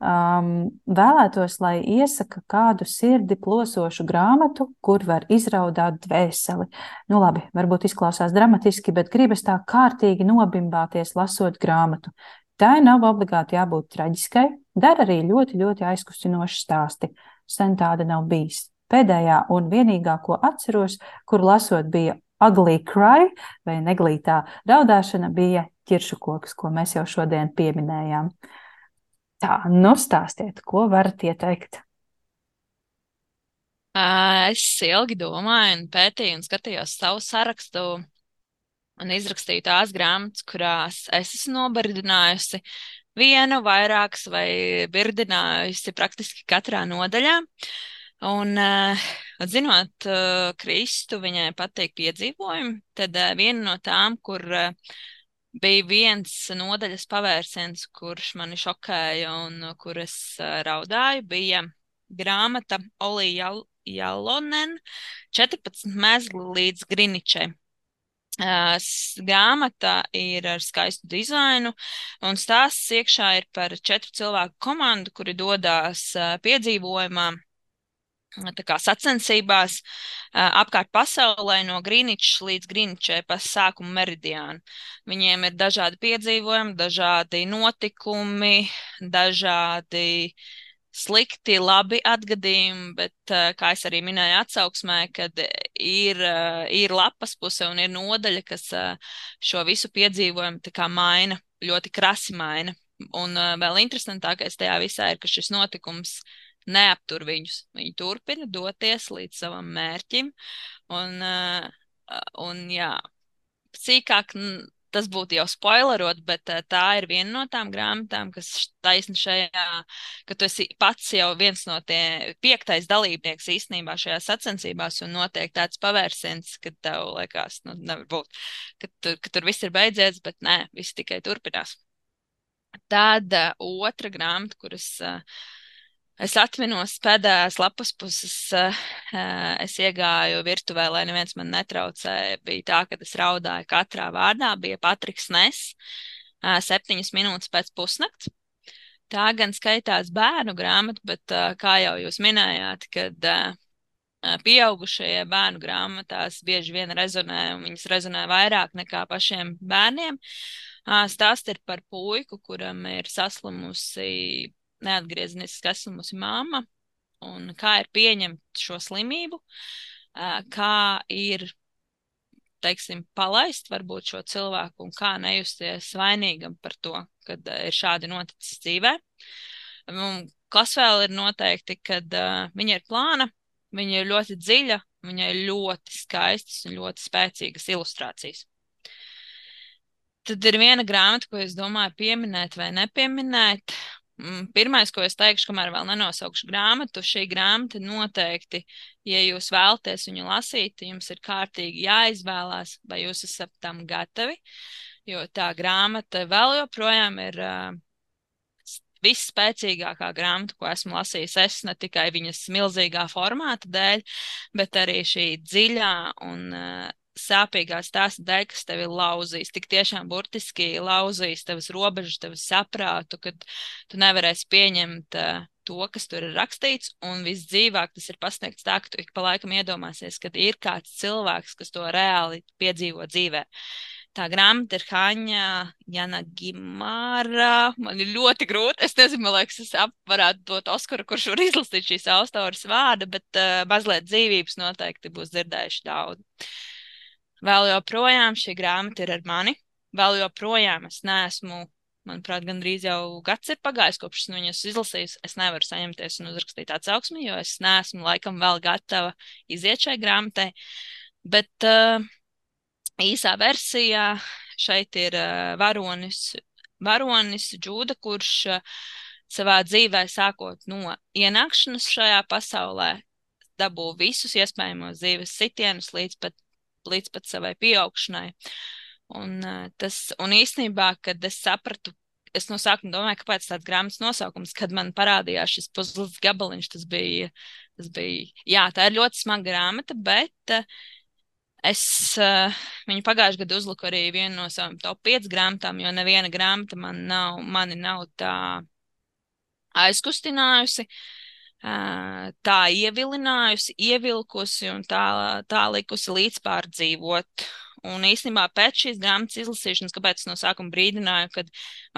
um, vēlētos, lai iesaka kādu sirdi plosošu grāmatu, kur var izraudāt dvēseli. Nu, labi, varbūt izklausās dramatiski, bet gribas tā kārtīgi nobimbāties, lasot grāmatu. Tā nav obligāti jābūt traģiskai, dara arī ļoti, ļoti aizkustinoši stāsti. Sen tāda nav bijis. Pēdējā un vienīgā, ko atceros, kur lasot bija ugly cry vai neglītā raudāšana, bija ķiršu koks, ko mēs jau šodien pieminējām. Tā, nu stāstiet, ko varat ieteikt? Es ilgi domāju, un pētīju, un skatījos savu sarakstu, un izrakstīju tās grāmatas, kurās es esmu nobardinājusi vienu, vairākas vai birdinājusi praktiski katrā nodaļā. Un, zinot Kristu, viņai patīk piedzīvojumi, tad viena no tām, kur bija viens nodaļas pavērsiens, kurš mani šokēja un uh, kur es uh, raudāju, bija grāmata Olija Jal Jalonen 14 mezgli līdz Griničai. Uh, grāmata ir ar skaistu dizainu, un stāsts iekšā ir par četru cilvēku komandu, kuri dodas piedzīvojumā sacensībās apkārt pasaulē no Grīničas līdz Grīničai pa sākumu meridiānu. Viņiem ir dažādi piedzīvojumi, dažādi notikumi, dažādi slikti, labi atgadījumi, bet, kā es arī minēju atsauksmē, kad ir, ir lapas puse un ir nodaļa, kas šo visu piedzīvojumu tā kā maina, ļoti krasi maina. Un vēl interesantākais tajā visā ir, ka šis notikums uh, neaptur viņus. Viņi turpina doties līdz savam mērķim. Un, uh, un jā, sīkāk tas būtu jau spoilerot, bet uh, tā ir viena no tām grāmatām, kas taisni šajā, ka tu esi pats jau viens no tie piektais dalībnieks īstenībā šajā sacensībās un notiek tāds pavērsiens, kad tev liekas, nu, nevar būt, ka, tu, ka tur viss ir beidzies, bet nē, viss tikai turpinās. Tad uh, otra grāmata, kuras uh, Es atminos pēdējās lapas puses, uh, es iegāju virtuvē, lai neviens man netraucēja. Bija tā, ka es raudāju katrā vārdā. Bija Patriks Nes, uh, septiņas minūtes pēc pusnakts. Tā gan skaitās bērnu grāmata, bet kā jau jūs minējāt, kad pieaugušajie bērnu grāmatās bieži vien rezonē, un viņas rezonē vairāk nekā pašiem bērniem. Stāsts ir par puiku, kuram ir saslimusi neatgriezeniski esmusi mamma un kā ir pieņemt šo slimību, kā ir, teiksim, palaist varbūt šo cilvēku un kā nejusties vainīgam par to, kad ir šādi noticis dzīvē. Un kas vēl ir noteikti, kad viņa ir plāna, viņa ir ļoti dziļa, viņai ir ļoti skaistas un ļoti spēcīgas ilustrācijas. Tad ir viena grāmata, ko es domāju pieminēt vai nepieminēt, pirmais, ko es teikšu, kamēr vēl nenosaukšu grāmatu, šī grāmata noteikti, ja jūs vēlaties viņu lasīt, jums ir kārtīgi jāizvēlās, vai jūs esat tam gatavi, jo tā grāmata vēl joprojām ir uh, visspēcīgākā grāmata, ko esmu lasījis. Es ne tikai viņas milzīgā formāta dēļ, bet arī šī dziļā un uh, sāpīgā stāsta dēļ, kas tevi lauzīs, tik tiešām burtiski lauzīs tavas robežas, tavas saprātu, kad tu nevarēsi pieņemt uh, to, kas tur ir rakstīts, un visdzīvāk tas ir pasniegts tā, ka tu ik pa laikam iedomāsies, ka ir kāds cilvēks, kas to reāli piedzīvo dzīvē. Tā grāmata ir Haņa Jana Gimāra. Man ir ļoti grūti. Es nezinu, liekas, es varētu dot Oskaru, kurš var izlasīt šīs autoras vārdu, bet uh, mazliet dzīvības noteikti būs dzirdējuši daudz. Vēl joprojām šī grāmata ir ar mani. Vēl joprojām es neesmu, manuprāt, gandrīz jau gads ir pagājis, kopš esmu viņus izlasījis. Es nevaru saņemties un uzrakstīt atsauksmi, jo es neesmu laikam vēl gatava iziet šai grāmatai. Bet uh, īsā versijā šeit ir uh, varonis, varonis Džūda, kurš uh, savā dzīvē, sākot no ienākšanas šajā pasaulē, dabū visus iespējamos dzīves sitienus līdz pat līdz pat savai pieaugšanai. Un, tas, un īstenībā, kad es sapratu, es no sākuma domāju, kāpēc tāds grāmatas nosaukums, kad man parādījās šis puzles gabaliņš, tas bija, tas bija, jā, tā ir ļoti smaga grāmata, bet uh, es uh, viņu pagājušajā gadā uzliku arī vienu no savām top 5 grāmatām, jo neviena grāmata man nav, mani nav tā aizkustinājusi. Uh, tā ievilinājusi, ievilkusi un tā, tā likusi līdzpārdzīvot. Un īstenībā pēc šīs grāmatas izlasīšanas, kāpēc es no sākuma brīdināju, ka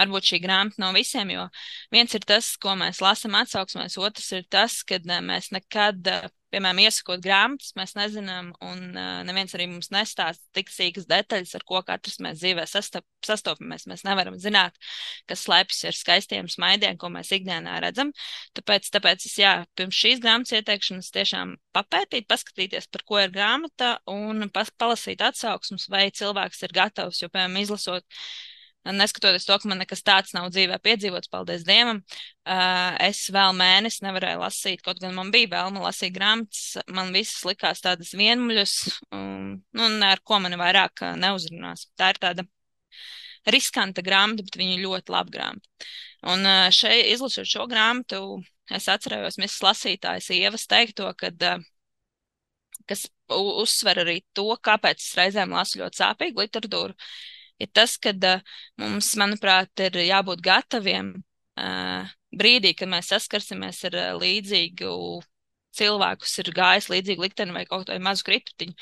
varbūt šī grāmata nav visiem, jo viens ir tas, ko mēs lasām atsauksmēs, otrs ir tas, ka mēs nekad piemēram, iesakot grāmatas, mēs nezinām, un uh, neviens arī mums nestāsta tik sīkas detaļas, ar ko katrs mēs dzīvē sastop, sastopamies. Mēs nevaram zināt, kas slēpjas ar skaistiem smaidiem, ko mēs ikdienā redzam. Tāpēc, tāpēc es, jā, pirms šīs grāmatas ieteikšanas tiešām papētīt, paskatīties, par ko ir grāmata, un pas, palasīt atsauksmus, vai cilvēks ir gatavs, jo, piemēram, izlasot neskatoties to, ka man nekas tāds nav dzīvē piedzīvots, paldies Dievam, es vēl mēnesi nevarēju lasīt, kaut gan man bija vēlme lasīt grāmatas, man visas likās tādas vienmuļas, un, nu, ar ko mani vairāk neuzrunās. Tā ir tāda riskanta grāmata, bet viņa ļoti laba grāmata. Un šeit, izlasot šo grāmatu, es atcerējos misijas lasītājas ievas teikto, kad, kas uzsver arī to, kāpēc es reizēm lasu ļoti sāpīgu literatūru, ir tas, ka mums, manuprāt, ir jābūt gataviem brīdī, kad mēs saskarsimies ar līdzīgu cilvēku, kas ir gājis līdzīgu likteni vai kaut kādu mazu kritumu,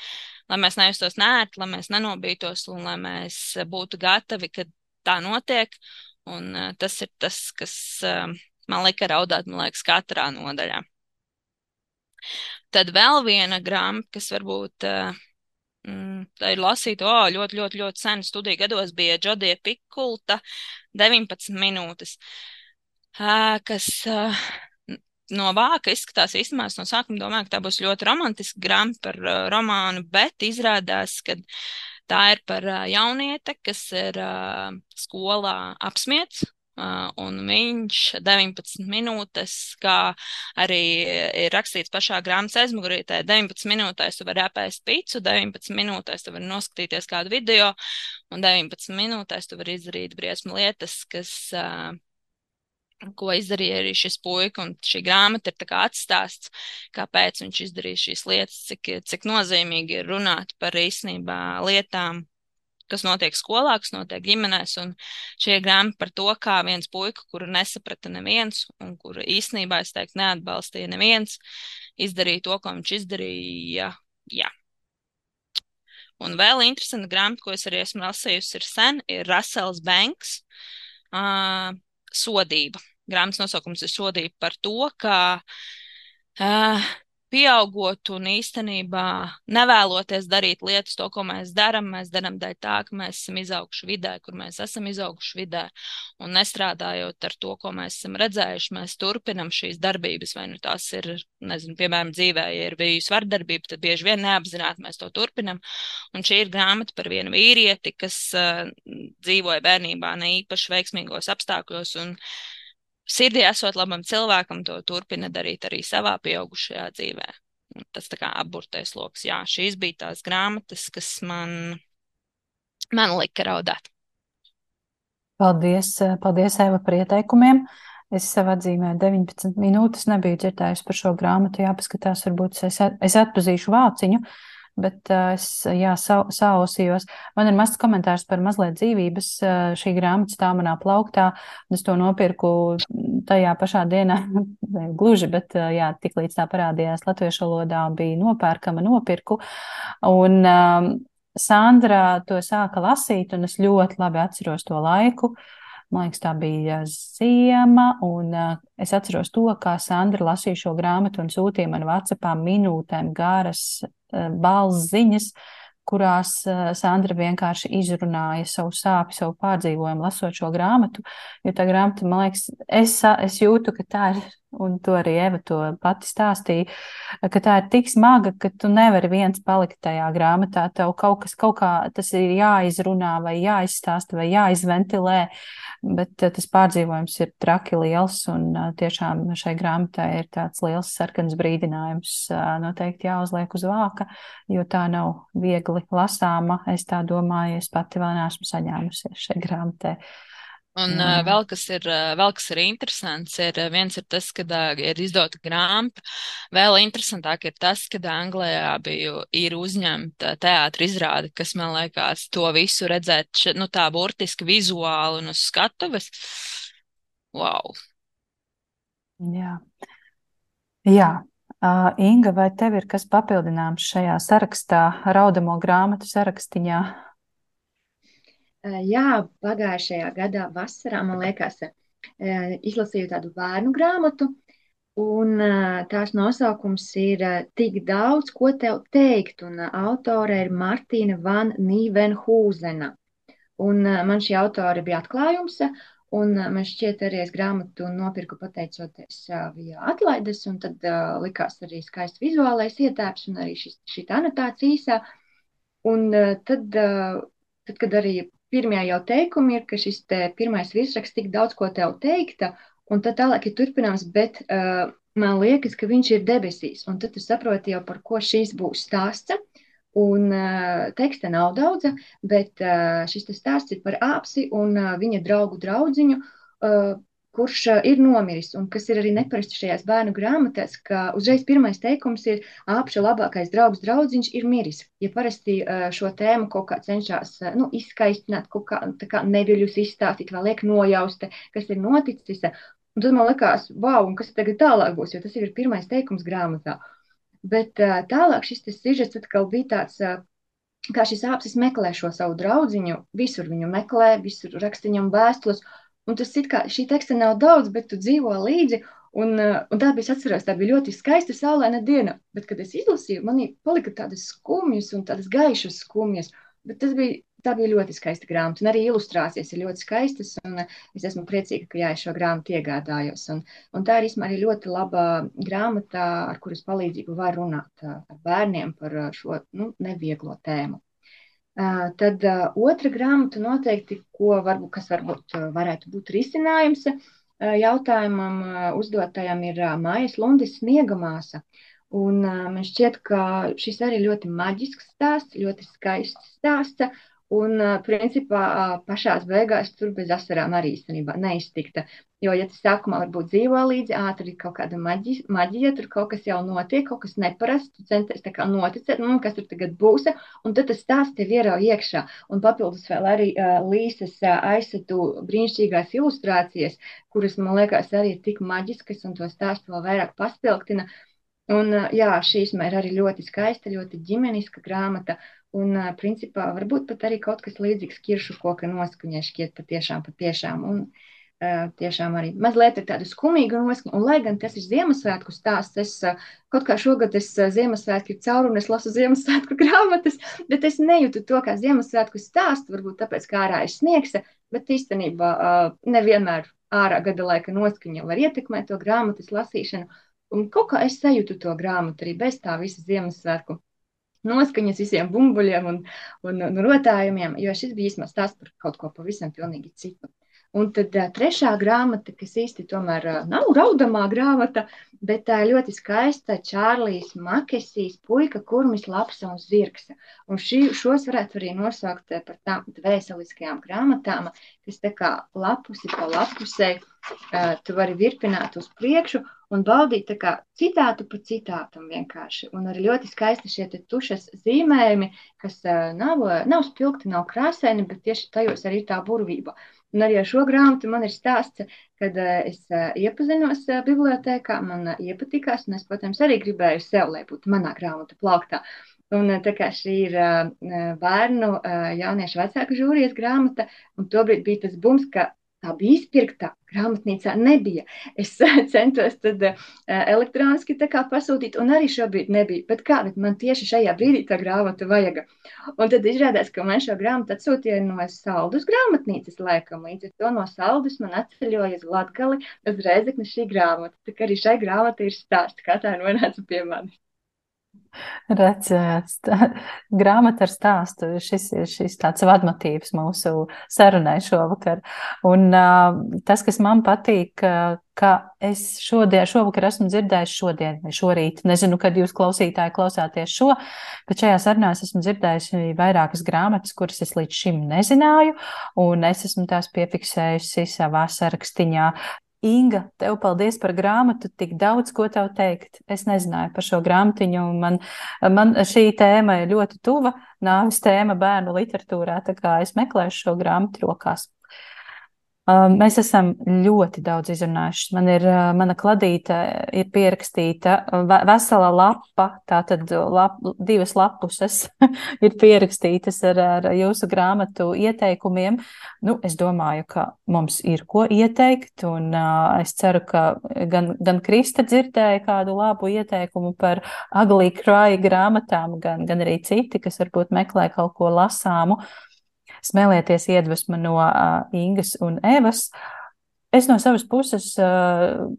lai mēs nejustos nērti, lai mēs nenobītos un lai mēs būtu gatavi, kad tā notiek. Un tas ir tas, kas man lika raudāt, man liekas, katrā nodaļā. Tad vēl viena grāmata, kas varbūt tā ir lasīta, oh, ļoti, ļoti, ļoti sen. Studiju gados bija Džodija Pikulta 19 minūtes, kas no vāka izskatās īstenībā, no sākuma domāju, ka tā būs ļoti romantiska grāmata par romānu, bet izrādās, ka tā ir par jaunieti, kas ir skolā apsmiets, un viņš 19 minūtes, kā arī ir rakstīts pašā grāmatas aizmugurītē, 19 minūtēs tu vari apēst pīcu, 19 minūtēs tu vari noskatīties kādu video, un 19 minūtēs tu vari izdarīt briesmu lietas, kas, ko izdarīja arī šis puika, un šī grāmata ir atstāsts, kāpēc viņš izdarīja šīs lietas, cik, cik nozīmīgi ir runāt par īstenībā lietām, kas notiek skolā, kas notiek ģimenēs. Un šie grāmati par to, kā viens puika, kuru nesaprata neviens un kuru īsnībā, es teiktu, neatbalstīja neviens, izdarīja to, ko viņš izdarīja. Jā. Un vēl interesanta grāmata, ko es arī esmu lasījusi, ir sen, ir Russells Banks uh, sodība. Grāmatas nosaukums ir sodība par to, ka uh, pieaugot un īstenībā nevēloties darīt lietas, to, ko mēs darām, mēs darām dēļ tā, ka mēs esam izauguši vidē, kur mēs esam izauguši vidē, un nestrādājot ar to, ko mēs esam redzējuši, mēs turpinam šīs darbības, vai nu tās ir, nezinu, piemēram, dzīvē, ja ir bijusi vardarbība, tad bieži vien neapzināti mēs to turpinam, un šī ir grāmata par vienu vīrieti, kas uh, dzīvoja bērnībā ne īpaši veiksmīgos apstākļos, un sirdī esot labam cilvēkam, to turpina darīt arī savā pieaugušajā dzīvē. Tas tā kā apburtais lokus. Jā, šīs bija tās grāmatas, kas man, man lika raudāt. Paldies, paldies Eva, par ieteikumiem. Es sev atzīmēju 19 minūtes, nebiju dzirdējusi par šo grāmatu. Jāpaskatās, varbūt es, es atpazīšu vāciņu. Uh, bet uh, es jā, sa, sausījos. Man ir mazs komentārs par mazliet dzīvības. Uh, šī grāmata stāv manā plauktā, un es to nopirku tajā pašā dienā, gluži, bet uh, jā, tik līdz tā parādījās latviešu valodā, bija nopērkama, nopirku. Un, Sandra to sāka lasīt, un es ļoti labi atceros to laiku. Man liekas, tā bija ziema, un uh, es atceros to, kā Sandra lasīja šo grāmatu un sūtīja man Vācijā minūtēm garas Eh, balss ziņas, kurās eh, Sandra vienkārši izrunāja savu sāpju, savu pārdzīvojumu, lasot šo grāmatu. Jo tā grāmata, man liekas, es, es jūtu, ka tā ir, un to arī Eva to pati stāstīja, ka tā ir tik smaga, ka tu nevari viens palikt tajā grāmatā. Tev kaut kas, kaut kā tas ir jāizrunā, vai jāizstāsta, vai jāizventilē. Bet eh, tas pārdzīvojums ir traki liels, un eh, tiešām šai grāmatai ir tāds liels sarkans brīdinājums. Eh, noteikti jāuzliek uz vāka, jo tā nav viegli lasāma. Es tā domāju, es pati vēl neesmu saņēmusies šai grāmatai. Un jā. vēl kas ir, vēl kas ir interesants, ir viens ir tas, ka ir izdota grāmata. Vēl interesantāk ir tas, ka Anglijā biju, ir uzņemta teātra izrāde, kas man liekas to visu redzēt, nu tā burtiski vizuāli un uz skatuves. Wow! Jā. Jā. Uh, Inga, vai tev ir kas papildināms šajā sarakstā, raudamo grāmatu sarakstiņā? Jā, pagājušajā gadā vasarā, man liekas, izlasīju tādu bērnu grāmatu, un tās nosaukums ir Tik daudz, ko tev teikt, un autore ir Martīna Van Nīvenhūzena. Un man šī autore bija atklājums, un man šķiet arī es grāmatu nopirku pateicoties via atlaides, un tad likās arī skaists vizuālais ietēps un arī šī anotācija īsā. Un tad, tad, kad arī pirmie jau teikumi ir, ka šis pirmais virsraksts tik daudz ko tev teikta, un tad tālāk ir turpināms, bet uh, man liekas, ka viņš ir debesīs, un tad tu saproti jau, par ko šīs būs stāsts. Un uh, teksta nav daudz, bet uh, šis stāsts ir par āpsi un uh, viņa draugu draudziņu, uh, kurš ir nomiris, un kas ir arī neparasti šajās bērnu grāmatās, ka uzreiz pirmais teikums ir apša labākais draugs draudziņš ir miris. Ja parasti šo tēmu kaut kā cenšas nu, izskaistināt, kaut kā, kā neviļus izstāstīt, vai liek nojausta, kas ir noticis, un tad man likās, wow, un kas tagad tālāk būs, jo tas ir pirmais teikums grāmatā. Bet tālāk šis sižets atkal bija tāds, kā šis āpsis meklē šo savu draudziņu, visur viņu meklē, visur raksta viņam vēstules, Un tas it kā šī teksta nav daudz, bet tu dzīvo līdzi. Un, uh, un tā bija atceros, tā bija ļoti skaista saulaina diena. Bet, kad es izlasīju, man palika tādas skumjas un tādas gaišas skumjas. Bet tas bija, tā bija ļoti skaista grāmata. Un arī ilustrācijas ir ļoti skaistas. Un uh, es esmu priecīga, ka jā, es šo grāmatu iegādājos. Un, un tā ir arī ļoti laba grāmata, ar kuras palīdzību var runāt uh, ar bērniem par šo nu, nevieglo tēmu. Tad otra grāmata noteikti, ko varbūt, kas varbūt varētu būt risinājums jautājumam uzdotajam, ir Mājas Lundes sniegamāsa. Un man šķiet, ka šis arī ļoti maģisks stāsts, ļoti skaists stāsts, Un, principā, pašā beigās tur bez asarām arī īstenībā neiztikta. Jo, ja tas sākumā varbūt dzīvo līdzi, tur ir kaut kāda maģi, maģija, tur kaut kas jau notiek, kaut kas neparasts, centies tā kā noticēt, nu, kas tur tagad būs, un tad tas stāsts tev ierauj iekšā. Un papildus vēl arī uh, Līsas uh, aizsatu brīnišķīgās ilustrācijas, kuras, man liekas, arī ir tik maģiskas, un to stāstu vēl vairāk paspilgtina. Un, uh, jā, šī ir arī ļoti skaista, ļoti ģimeniska grāmata. Un, principā, varbūt pat arī kaut kas līdzīgs kiršu koka noskaņai šķiet patiešām, patiešām. Un, uh, tiešām arī mazliet ir tāda skumīga noskaņa. Un, lai gan tas ir Ziemassvētku stāsts, es uh, kaut kā šogad es uh, Ziemassvētku caur un es lasu Ziemassvētku grāmatas, bet es nejūtu to kā Ziemassvētku stāstu, varbūt tāpēc, kā ārā ir sniegs, bet īstenībā nevienmēr ārā gada laika noskaņa var ietekmēt to grāmatas lasīšanu. Un kaut kā es sajūtu to grāmatu arī bez tā visa Ziemassvētku noskaņas visiem bumbuļiem un, un, un rotājumiem, jo šis bija īstenībā stāsts par kaut ko pavisam pilnīgi citu. Un tad uh, trešā grāmata, kas īsti tomēr uh, nav raudamā grāmata, bet tā uh, ļoti skaista Čārlīs Makesīs puika, kurmis lapsa un zirgs. Un šī, šos varētu arī nosaukt par tām dvēseliskajām grāmatām, kas tā kā lapusi pa lapusē, uh, tu vari virpināt uz priekšu un baudīt kā, citātu pa citātam vienkārši. Un arī ļoti skaisti šie tušas zīmējumi, kas nav, nav spilgti, nav krāsaini, bet tieši tajos arī tā burvība. Un arī ar šo grāmatu man ir stāsts, kad es iepazinos bibliotēkā, man iepatikās, un es, protams, arī gribēju sev, lai būtu manā grāmatu plauktā. Un tā kā šī ir bērnu, jauniešu vecāku žūrijas grāmata, un tobrīd bija tas bums, ka tā bija izpirkta. Grāmatnīcā nebija. Es centos tad uh, elektroniski pasūtīt, un arī šobrīd nebija. Bet kā, bet man tieši šajā brīdī tā grāmata vajag. Un tad izrādās, ka man šo grāmatu atsūtīja no Saldus grāmatnīcas laikam. Līdz ar to no Saldus man atceļoja uz Latgali, uz Reizekni šī grāmata. Tā kā arī šai grāmatai ir stāsts, kā tā nonāca pie manis. Redz, grāmata ar stāstu. Šis ir šis tāds vadmotīvs mūsu sarunai šovakar. Un uh, tas, kas man patīk, ka es šodien, šovakar esmu dzirdējis šodien vai šorīt, nezinu, kad jūs klausītāji klausāties šo, bet šajā sarunā es esmu dzirdējis vairākas grāmatas, kuras es līdz šim nezināju, un es esmu tās piefiksējusi savā sarakstiņā. Inga, tev paldies par grāmatu, tik daudz ko tev teikt. Es nezināju par šo grāmatiņu, un man, man šī tēma ir ļoti tuva, nāves tēma bērnu literatūrā, tā kā es meklēšu šo grāmatu rokās. Um, mēs esam ļoti daudz izrunājuši. Man ir, uh, mana kladīte ir pierakstīta vesela lapa, tātad lap, divas lapuses ir pierakstītas ar, ar jūsu grāmatu ieteikumiem. Nu, es domāju, ka mums ir ko ieteikt, un uh, es ceru, ka gan, gan Krista dzirdēja kādu labu ieteikumu par Ugly Cry grāmatām, gan, gan arī citi, kas varbūt meklē kaut ko lasāmu. Uh, smēlieties iedvesmu no uh, Ingas un Evas. Es no savas puses uh,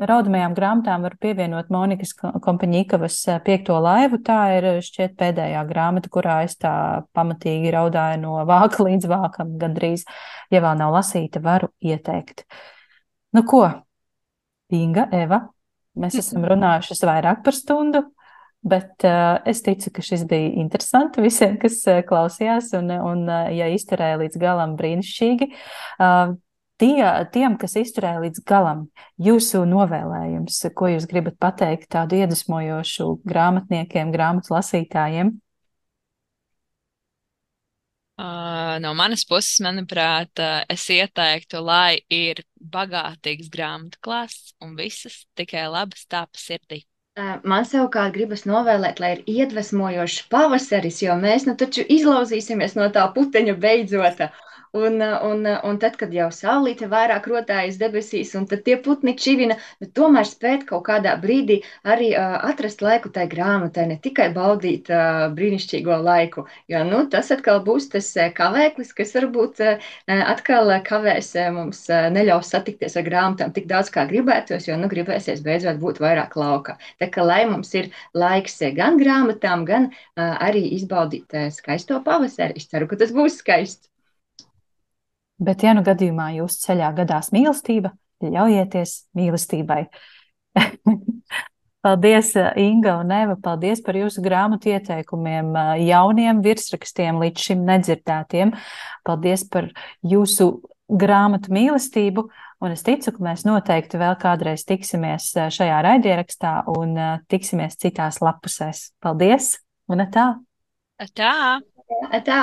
raudamajām grāmatām varu pievienot Monikas Kompaņīkavas piekto laivu. Tā ir šķiet pēdējā grāmata, kurā es tā pamatīgi raudāju no vāka līdz vākam gandrīz. Ja vēl nav lasīta, varu ieteikt. Nu ko, Inga, Eva, mēs esam runājušas vairāk par stundu. Bet uh, es ticu, ka šis bija interesanti visiem, kas uh, klausījās, un, un uh, ja izturēja līdz galam, brīnišķīgi. Uh, tie, tiem, kas izturēja līdz galam, jūsu novēlējums, ko jūs gribat pateikt tādu iedvesmojošu grāmatniekiem, grāmatu lasītājiem? Uh, no manas puses, manuprāt, es ieteiktu, lai ir bagātīgs grāmatu klāsts un visas tikai labas tāpas sirdī. Man savukārt gribas novēlēt, lai ir iedvesmojošs pavasaris, jo mēs nu taču izlauzīsimies no tā puteņa beidzota. Un, un, un tad, kad jau saulīte vairāk rotājas debesīs, un tie putni čivina, bet tomēr spēt kaut kādā brīdī arī uh, atrast laiku tai grāmatai, ne tikai baudīt uh, brīnišķīgo laiku. Jo nu, tas atkal būs tas kavēklis, kas varbūt uh, atkal kavēs mums uh, neļaus satikties ar grāmatām tik daudz, kā gribētos, jo nu gribēsies beidzot būt vairāk lauka. Tā kā lai mums ir laiks gan grāmatām, gan uh, arī izbaudīt uh, skaisto pavasari. Es ceru, ka tas būs skaists. Bet, ja nu gadījumā jūsu ceļā gadās mīlestība, ļaujieties mīlestībai. Paldies, Inga un Eva. Paldies par jūsu grāmatu ieteikumiem, jauniem virsrakstiem, līdz šim nedzirdētiem. Paldies par jūsu grāmatu mīlestību. Un es ticu, ka mēs noteikti vēl kādreiz tiksimies šajā raidierakstā un tiksimies citās lapusēs. Paldies! Un tā! Tā! tā.